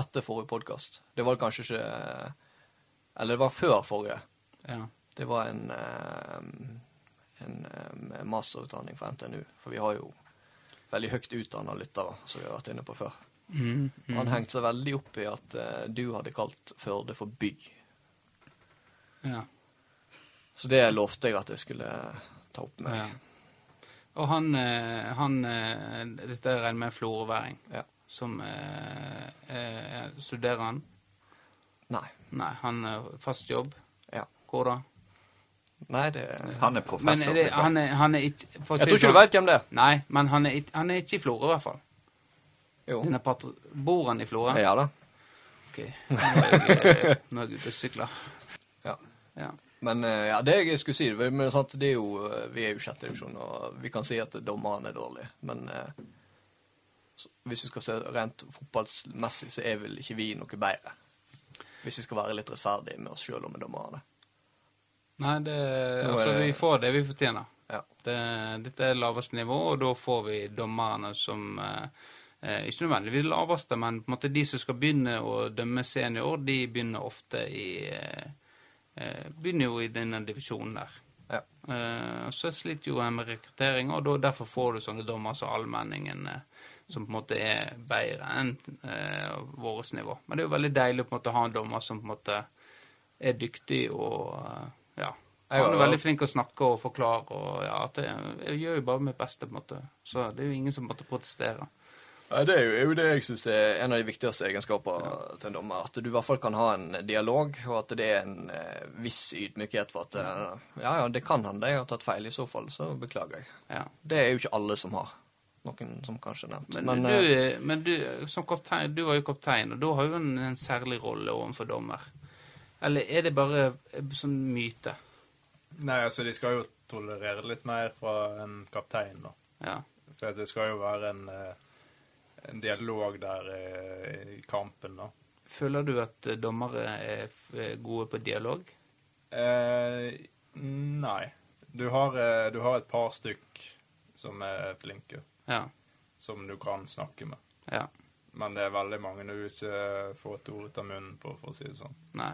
Speaker 2: etter forrige podkast. Det var kanskje ikke Eller det var før forrige.
Speaker 1: ja.
Speaker 2: Det var en, eh, en eh, masterutdanning fra NTNU. For vi har jo veldig høyt utdanna lyttere, som vi har vært inne på før.
Speaker 1: Mm, mm.
Speaker 2: Han hengte seg veldig opp i at eh, du hadde kalt Førde for bygg.
Speaker 1: ja.
Speaker 2: Så det lovte jeg at jeg skulle ta opp med.
Speaker 1: Ja. Og han, eh, han eh, Dette regner med en florøværing.
Speaker 2: Ja.
Speaker 1: Som eh, eh, Studerer han?
Speaker 2: Nei.
Speaker 1: Nei, han har fast jobb.
Speaker 2: Ja.
Speaker 1: Hvor da?
Speaker 2: Nei, det
Speaker 3: Han er
Speaker 1: Men
Speaker 3: professor.
Speaker 1: er det,
Speaker 3: jeg.
Speaker 1: han, er, han er ikke for
Speaker 2: Jeg tror ikke du
Speaker 1: sånn-
Speaker 2: vet hvem det er.
Speaker 1: Nei, men han er, ikke- han er ikke i Florø, i hvert fall.
Speaker 2: Jo.
Speaker 1: Bor han i Florø?
Speaker 2: Ja da.
Speaker 1: Ok, nå er jeg, nå er jeg ute og sykler.
Speaker 2: Ja.
Speaker 1: Ja.
Speaker 2: Men eh, ja, det jeg skulle si, men sant, det er jo, eh, vi er jo sjette divisjon, og vi kan si at dommerne er dårlige. Men eh, så, hvis vi skal se rent fotballmessig, så er vel ikke vi noe bedre. Hvis vi skal være litt rettferdige med oss sjøl og med dommerne.
Speaker 1: Nei, det, altså, vi får det vi fortjener.
Speaker 2: Ja.
Speaker 1: Det, dette er laveste nivå, og da får vi dommerne som eh, eh, Ikke nødvendigvis laveste, men på en måte de som skal begynne å dømme senior, de begynner ofte i eh, Begynner jo i denne divisjonen der.
Speaker 2: Ja.
Speaker 1: Eh, så sliter jo jeg med rekruttering, og derfor får du sånne dommer som Allmenningen, eh, som på en måte er bedre enn eh, vårt nivå. Men det er jo veldig deilig på en måte å ha en dommer som på en måte er dyktig og eh, ja. Han er veldig flink å snakke og forklare, og ja, at jeg, jeg gjør jo bare mitt beste, på en måte. Så det er jo ingen som på en
Speaker 2: det er jo, er jo det jeg syns er en av de viktigste egenskaper til en dommer. At du i hvert fall kan ha en dialog, og at det er en eh, viss ydmykhet for at eh, ja, ja, det kan hende jeg har tatt feil. I så fall så beklager jeg.
Speaker 1: Ja.
Speaker 2: Det er jo ikke alle som har. Noen som kanskje er nevnt.
Speaker 1: Men,
Speaker 2: men,
Speaker 1: du, men du, som kaptein, du var jo kaptein, og da har jo en, en særlig rolle overfor dommer. Eller er det bare eh, sånn myte?
Speaker 4: Nei, altså, de skal jo tolerere litt mer fra en kaptein, da.
Speaker 1: Ja.
Speaker 4: For det skal jo være en, eh, en dialog der eh, i kampen, da.
Speaker 1: Føler du at eh, dommere er er gode på dialog?
Speaker 4: Eh, nei. Du har, eh, du har et par stykk som er flinke,
Speaker 1: Ja.
Speaker 4: som du kan snakke med.
Speaker 1: Ja.
Speaker 4: Men det er veldig mange du ikke får et ord ut av munnen på, for å si det sånn.
Speaker 1: Nei.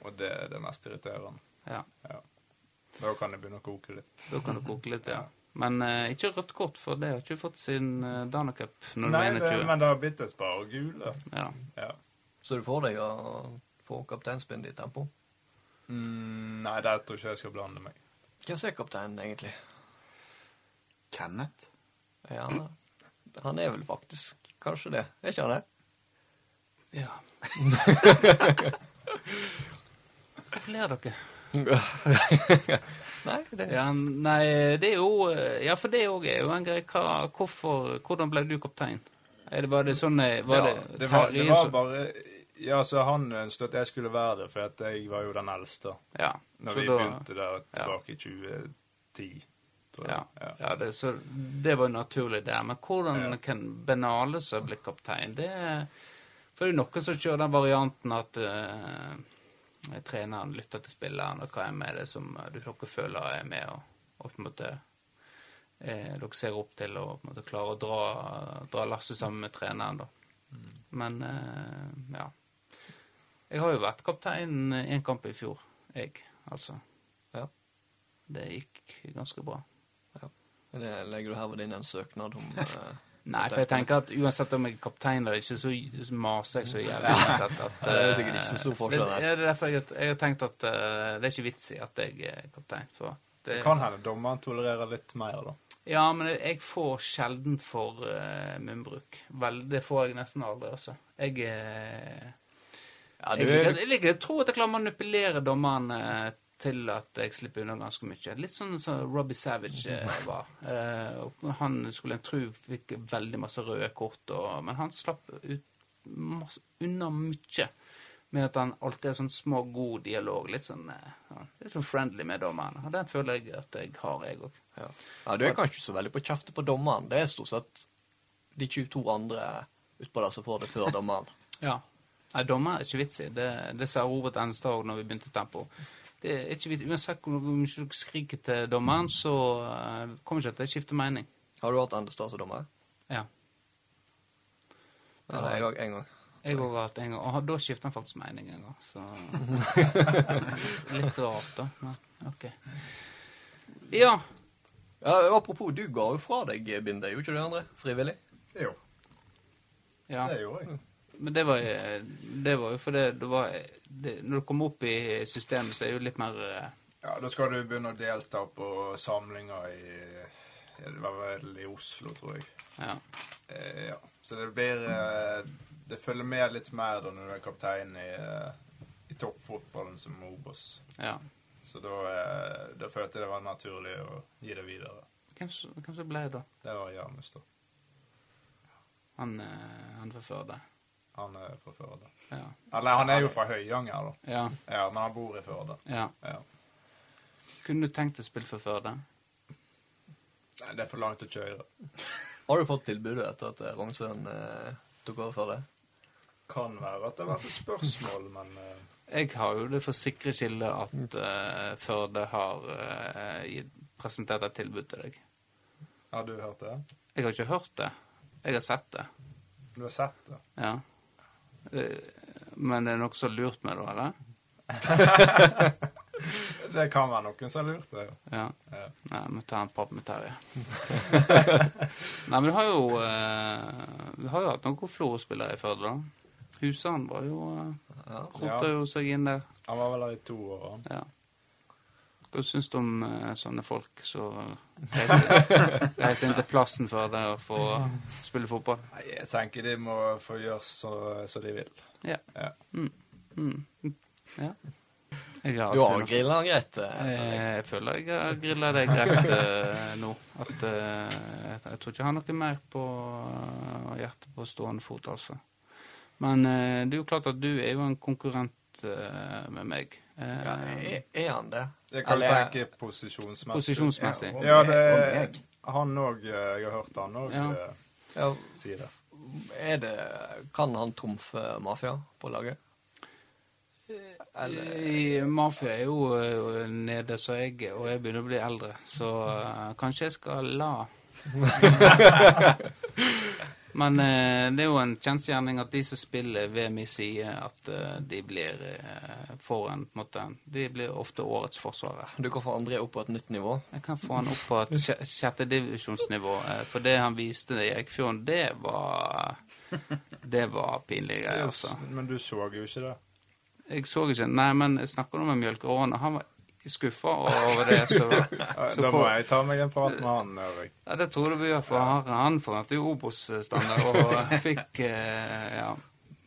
Speaker 4: Og det er det mest irriterende.
Speaker 1: Ja.
Speaker 4: Da kan det begynne å koke litt.
Speaker 1: Da kan det koke litt, ja. Men eh, ikke rødt kort, for det har ikke fått sin uh, Dana Cup når du
Speaker 4: Nei,
Speaker 1: var
Speaker 4: det,
Speaker 1: 21.
Speaker 4: men det har bitt et par gule.
Speaker 1: Ja.
Speaker 4: Ja.
Speaker 2: Så du får deg å få kapteinspinn i tempo?
Speaker 4: Mm, nei, der tror ikke jeg skal blande meg.
Speaker 2: Hvem er kapteinen, egentlig?
Speaker 3: Kenneth?
Speaker 2: Ja, han er vel faktisk kanskje det. Er ikke han det?
Speaker 1: ja. (laughs) Hvorfor ler dere? (laughs)
Speaker 2: Nei, det
Speaker 1: Ja, nei, det er jo Ja, for det òg er jo en greie. Hva, hvorfor, hvordan ble du kaptein? Er det bare det sånn eh, Var
Speaker 2: Ja,
Speaker 1: det,
Speaker 4: Det var, det var bare Ja, så han ønsket at jeg skulle være det, for at jeg var jo den eldste.
Speaker 1: Ja.
Speaker 4: Når vi
Speaker 1: da-
Speaker 4: begynte der tilbake i 2010.
Speaker 1: Ja,
Speaker 4: Ja.
Speaker 1: ja det, så det var jo naturlig der. Men hvordan
Speaker 4: Ja.
Speaker 1: kan Benale som bli kaptein? Det er, for det er jo noen som kjører den varianten at eh, treneren lytter til spilleren, og hva er det som eh, dere føler er med, og, og på en måte eh, dere ser opp til og på en måte klarer å dra, dra lasset sammen med treneren. da. Men eh, ja. Jeg har jo vært kaptein i en kamp i fjor, jeg, altså.
Speaker 2: Ja.
Speaker 1: Det gikk ganske bra.
Speaker 2: Det legger du herved inn en søknad om eh, (laughs)
Speaker 1: Nei, for jeg tenker at uansett om jeg er kaptein eller ikke, så maser jeg så jævlig uansett at (laughs)
Speaker 2: Ja, det er
Speaker 1: eh,
Speaker 2: sikkert ikke så stor forskjell
Speaker 1: Det,
Speaker 2: her.
Speaker 1: det er derfor jeg, jeg har tenkt at uh, det er ikke vits i at jeg er kaptein. For det,
Speaker 4: Det kan hende dommeren tolererer litt mer, da.
Speaker 1: Ja, men jeg får sjelden for uh, munnbruk. Vel, det får jeg nesten aldri, altså. Jeg uh,
Speaker 2: Ja, du
Speaker 1: jeg, jeg, jeg, jeg tror at jeg klarer å manipulere dommeren eh, til at jeg slipper unna ganske mye. Litt sånn som Robbie Savage eh, var. Eh, han skulle en tro fikk veldig masse røde kort, og, men han slapp ut masse, unna mye. Med at han alltid har sånn små, god dialog. Litt sånn, eh, ja, litt sånn friendly med dommeren. Og den føler jeg at jeg har, jeg òg.
Speaker 2: ja. ja, du er kanskje ikke så veldig på kjeftet på dommeren. Det er stort sett de 22 andre utpå der som får det før (laughs) dommeren.
Speaker 1: Ja. Nei, dommer er ikke vits i. Det, det sa Robert Enstad òg når vi begynte tempo. Det er ikke vidt. Uansett hvor mye du skriker til dommeren, så uh, kommer ikke til å skifte mening.
Speaker 2: Har du hatt Endestad som dommer?
Speaker 1: Ja.
Speaker 2: Ja, jeg òg en gang.
Speaker 1: Jeg òg har hatt en gang. Og da skifter han faktisk mening en gang. Så (laughs) Litt rart, da. Men OK. Ja.
Speaker 2: Ja, apropos, du ga jo fra deg bindet, gjorde ikke du, André? Frivillig?
Speaker 4: Jo,
Speaker 1: ja.
Speaker 4: det gjorde jeg.
Speaker 1: Men det var, det var jo fordi det var det, Når du kommer opp i systemet, så er det jo litt mer eh,
Speaker 4: Ja, da skal du begynne å delta på samlinger i Det var vel i Oslo, tror jeg.
Speaker 1: Ja.
Speaker 4: Eh, ja. Så det blir eh, Det følger med litt mer da når du er kaptein i, eh, i toppfotballen som Obos.
Speaker 1: ja.
Speaker 4: Så da, eh, da følte jeg det var naturlig å gi det videre.
Speaker 1: Hvem, som- hvem som ble da?
Speaker 4: Det var Janus, da.
Speaker 1: Han, eh, han fra Førde.
Speaker 4: Han er fra Førde.
Speaker 1: Ja.
Speaker 4: Eller han er jo fra Høyanger, da.
Speaker 1: ja.
Speaker 4: Ja, men han bor i Førde.
Speaker 1: Ja.
Speaker 4: Ja.
Speaker 1: Kunne du tenkt deg å spille for Førde?
Speaker 4: Nei, det er for langt å kjøre.
Speaker 2: Har du fått tilbudet etter at Rognsøen eh, tok over for deg?
Speaker 4: Kan være at det har vært et spørsmål, men eh,
Speaker 1: Jeg har jo det for sikre kilde at eh, Førde har eh, presentert et tilbud til deg.
Speaker 4: har du hørt det?
Speaker 1: Jeg har ikke hørt det. Jeg har sett det.
Speaker 4: Du har sett det?
Speaker 1: Ja. Eh, Men det er noe så lurt med det, eller? (laughs)
Speaker 4: Det kan være noen som har lurt det.
Speaker 1: Ja.
Speaker 4: Ja.
Speaker 1: Nei, vi tar en prat med Terje. (laughs) Nei, men vi har jo eh, Vi har jo hatt noen Florø-spillere i Førde, da. Husan var jo
Speaker 2: Ja.
Speaker 1: Rota jo seg inn der.
Speaker 4: Han var vel her i to år.
Speaker 1: Ja. Hva syns du om eh, sånne folk som reiser, (laughs) reiser inn til plassen for det å få spille fotball?
Speaker 4: Nei, jeg tenker de må få gjøre så, så de vil.
Speaker 1: Ja.
Speaker 4: Ja.
Speaker 1: Mm. ja. Har
Speaker 2: Du har grilla han greit. eh,
Speaker 1: Eh, Jeg føler jeg har grilla deg greit uh, nå. At uh, jeg, jeg tror ikke jeg har noe mer på uh, hjertet på stående fot, altså. Men det er jo klart at du er jo en konkurrent med meg. Eh,
Speaker 2: Ja, er, er han det?
Speaker 4: Jeg kan
Speaker 2: Eller-
Speaker 4: tenke posisjonsmessig.
Speaker 1: posisjonsmessig.
Speaker 3: Ja,
Speaker 4: Ja, det, han òg Jeg har hørt han òg
Speaker 1: Ja.
Speaker 2: Ja,
Speaker 4: si det.
Speaker 2: er det Kan han trumfe mafia på laget? Eller
Speaker 1: I Mafia er jo eh, nede som jeg er, og jeg begynner å bli eldre, så eh, kanskje jeg skal la (laughs) Men eh, det er jo en kjensgjerning at de som spiller ved i side, at eh, de blir eh, får en, på en måte, De blir ofte årets forsvarer.
Speaker 2: Du kan få André opp på et nytt nivå.
Speaker 1: Jeg kan få han opp på et sj- sjettedivisjonsnivå, eh, for det han viste i Eikfjorden, det var Det var pinlige greier, altså.
Speaker 4: Men du så jo ikke det.
Speaker 1: Jeg så ikke Nei, men jeg snakker nå med Mjølkeråen, og han var skuffa over det. Så, så (laughs)
Speaker 4: da må jeg ta meg en prat med han. Erik.
Speaker 1: ja, det tror du vi gjør, for han, han forventer jo Obos-standard, og fikk eh, Ja.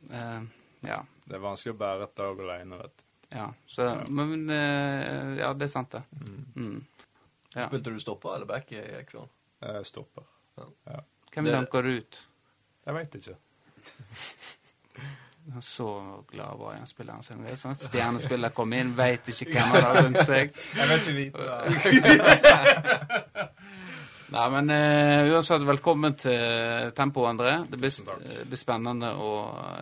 Speaker 1: Eh, ja.
Speaker 4: Det er vanskelig å bære et dag alene, vet du.
Speaker 1: Ja, så, men eh, Ja, det er sant, det. Mm. Ja.
Speaker 2: Spilte du stopper eller back i?
Speaker 4: Jeg stopper.
Speaker 1: Hvem
Speaker 2: Det-
Speaker 1: danker du ut?
Speaker 4: Jeg veit ikke. (laughs)
Speaker 1: Så glad var jeg spilleren sin. Det er sånn at Stjernespiller kom inn, veit ikke hvem han har rundt seg.
Speaker 4: Jeg vil ikke vite det. (laughs)
Speaker 1: Nei, men uh, uansett, velkommen til Tempo, André. Det blir,
Speaker 4: Tusen
Speaker 1: blir spennende å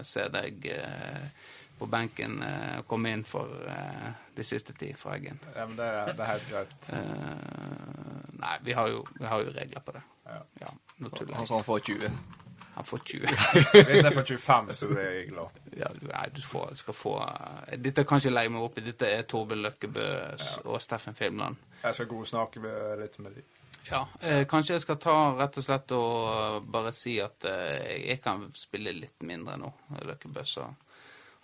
Speaker 1: se deg uh, på benken uh, komme inn for eh, de siste ti fra Eggen.
Speaker 4: Ja, men det, det er helt greit.
Speaker 1: Eh, nei, vi har, jo, vi har jo regler på det.
Speaker 4: Ja.
Speaker 1: Ja, nå tuller
Speaker 2: Han
Speaker 1: jeg.
Speaker 2: sa han får 20.
Speaker 1: Han får 20.
Speaker 4: Hvis jeg får 25, så blir jeg glad.
Speaker 1: ja, du, nei, du får, skal få Dette kan ikke legge meg opp i. Dette er Torbjørn Løkkebø og Steffen Filmland.
Speaker 4: Jeg skal godsnakke med- litt med dem.
Speaker 1: Ja, eh, kanskje jeg skal ta rett og slett og bare si at eh, jeg kan spille litt mindre nå, Løkkebø, så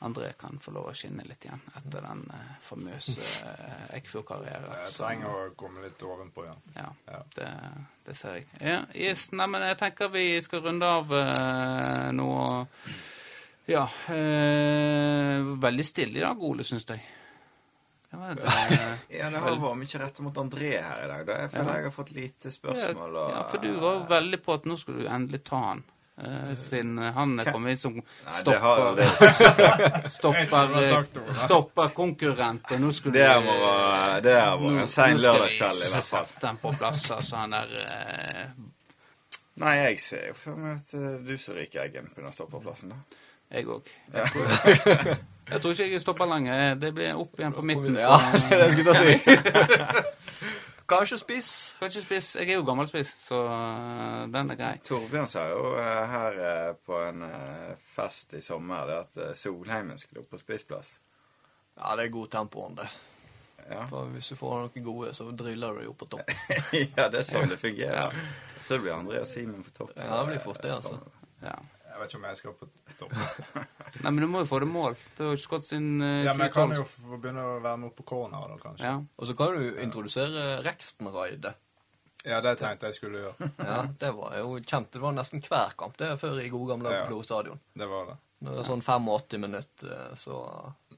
Speaker 1: André kan få lov å skinne litt igjen etter den eh, famøse eh, Eikfjord-karrieren.
Speaker 4: Jeg
Speaker 1: trenger
Speaker 4: trenger å komme litt ovenpå igjen.
Speaker 1: Ja,
Speaker 4: Ja.
Speaker 1: det, det ser jeg. Ja, yes, nei, men jeg tenker vi skal runde av eh, nå. Ja, eh, veldig stille i dag, Ole, syns jeg. Det var, eh, (laughs)
Speaker 3: Ja, det har vært mye rett mot André her i dag. da. Jeg føler
Speaker 1: Ja.
Speaker 3: jeg har fått lite spørsmål. Og,
Speaker 1: Ja, for du var jo veldig på at nå skulle du endelig ta han. Eh, siden han er kommet inn som
Speaker 3: Nei, det har
Speaker 1: stopper, (laughs)
Speaker 3: det,
Speaker 1: stopper,
Speaker 4: Ole.
Speaker 1: stopper konkurrent. Og nå skulle
Speaker 3: det vært
Speaker 1: nå-
Speaker 3: en sein lørdagskveld, i hvert fall.
Speaker 1: Sette den på plass, altså. Han der eh,
Speaker 3: Nei, jeg ser jo for meg at eh, du som ryker eggen, begynner å stoppe på plassen. da.
Speaker 1: Jeg òg. Jeg, tror- (laughs) jeg tror ikke jeg stopper lenger. Det blir opp igjen på midten.
Speaker 2: Ja, (laughs) det er det jeg skulle si. Kanskje spiss.
Speaker 1: Kanskje spiss. Jeg er jo gammel spiss, så eh, den er grei.
Speaker 3: Torbjørn sa jo eh, her eh, på en fest i sommer det at Solheimen skulle opp på spissplass.
Speaker 2: Ja, det er god tempo om det.
Speaker 3: Ja.
Speaker 2: For hvis du får noen gode, så driller du jo på topp. (laughs)
Speaker 3: ja, det er sånn det
Speaker 1: Ja.
Speaker 3: fungerer. Så det blir André og Simen på topp.
Speaker 2: Ja, det blir fort det, altså.
Speaker 1: Ja.
Speaker 4: Jeg vet ikke om jeg skal på topp. (laughs)
Speaker 1: Nei, men du må jo få det mål. Det har jo ikke gått sin uh,
Speaker 4: Ja, men jeg kan jo begynne å være med på corner, da, kanskje.
Speaker 1: Ja.
Speaker 2: Og så kan du introdusere Rexton-raidet.
Speaker 4: Ja, det tenkte jeg skulle gjøre. (laughs)
Speaker 2: Ja, det var jo kjent. Det var nesten hver kamp det er før i gode gamle
Speaker 4: Ja.
Speaker 2: Flo stadion.
Speaker 4: Det var det.
Speaker 2: Det var sånn 85 minutter, så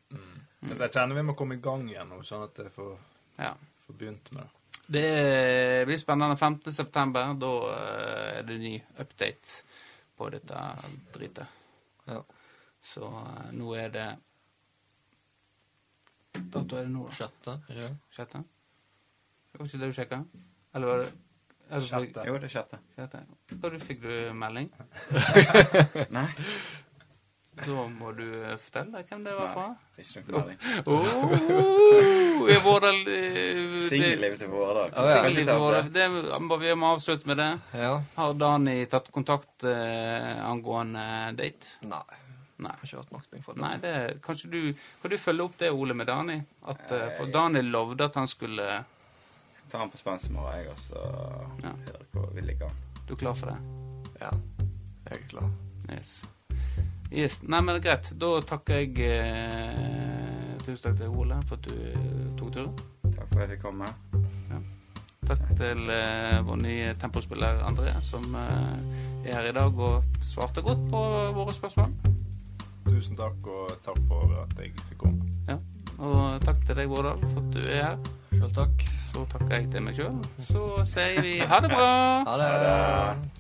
Speaker 4: Så jeg kjenner vi må komme i gang igjen nå, sånn at jeg får,
Speaker 1: ja.
Speaker 4: får begynt med det.
Speaker 1: Det blir spennende. 5. september, da eh, er det ny update på dette dritet.
Speaker 2: ja.
Speaker 1: Så eh, nå er det Dato er det nå, da?
Speaker 2: Sjette. det det?
Speaker 1: Sjette? Det var ikke det du sjekka? Eller var det eller fikk-
Speaker 4: Sjette.
Speaker 3: Jo, det er sjette.
Speaker 1: Sjette. Da du fikk du melding? (laughs)
Speaker 3: Nei,
Speaker 1: Da må du eh, fortelle hvem det var fra.
Speaker 3: ikke noe melding.
Speaker 1: Oh, i Vårdal eh,
Speaker 3: Singellivet til Vårdal.
Speaker 2: Å, ja.
Speaker 1: Singellivet til Vårdal. Det må vi må avslutte med det.
Speaker 2: Ja.
Speaker 1: Har Dani tatt kontakt eh, angående date?
Speaker 2: Nei.
Speaker 1: Nei.
Speaker 2: Jeg har ikke hørt noe fra det.
Speaker 1: Nei, det, kanskje du, Kan du følge opp det, Ole, med Dani? At, eh, for Dani lovde at han skulle
Speaker 3: Ta han på spensemorgen, jeg, og så
Speaker 1: Ja.
Speaker 3: hører hvor vi ligger an.
Speaker 1: Du er klar for det?
Speaker 2: Ja. Jeg er klar.
Speaker 1: Yes. yes. Nei, men greit. Da takker jeg eh, Tusen takk til Ole for at du eh, tok turen.
Speaker 3: Takk for at jeg fikk komme.
Speaker 1: Takk til eh, vår nye tempospiller André, som eh, er her i dag og svarte godt på våre spørsmål.
Speaker 4: Tusen takk, og takk for at jeg fikk komme.
Speaker 1: Ja. Og takk til deg, Vårdal, for at du er her.
Speaker 2: Sjøl takk.
Speaker 1: Så takker jeg til meg sjøl. Så sier vi ha det bra.
Speaker 2: Ha det.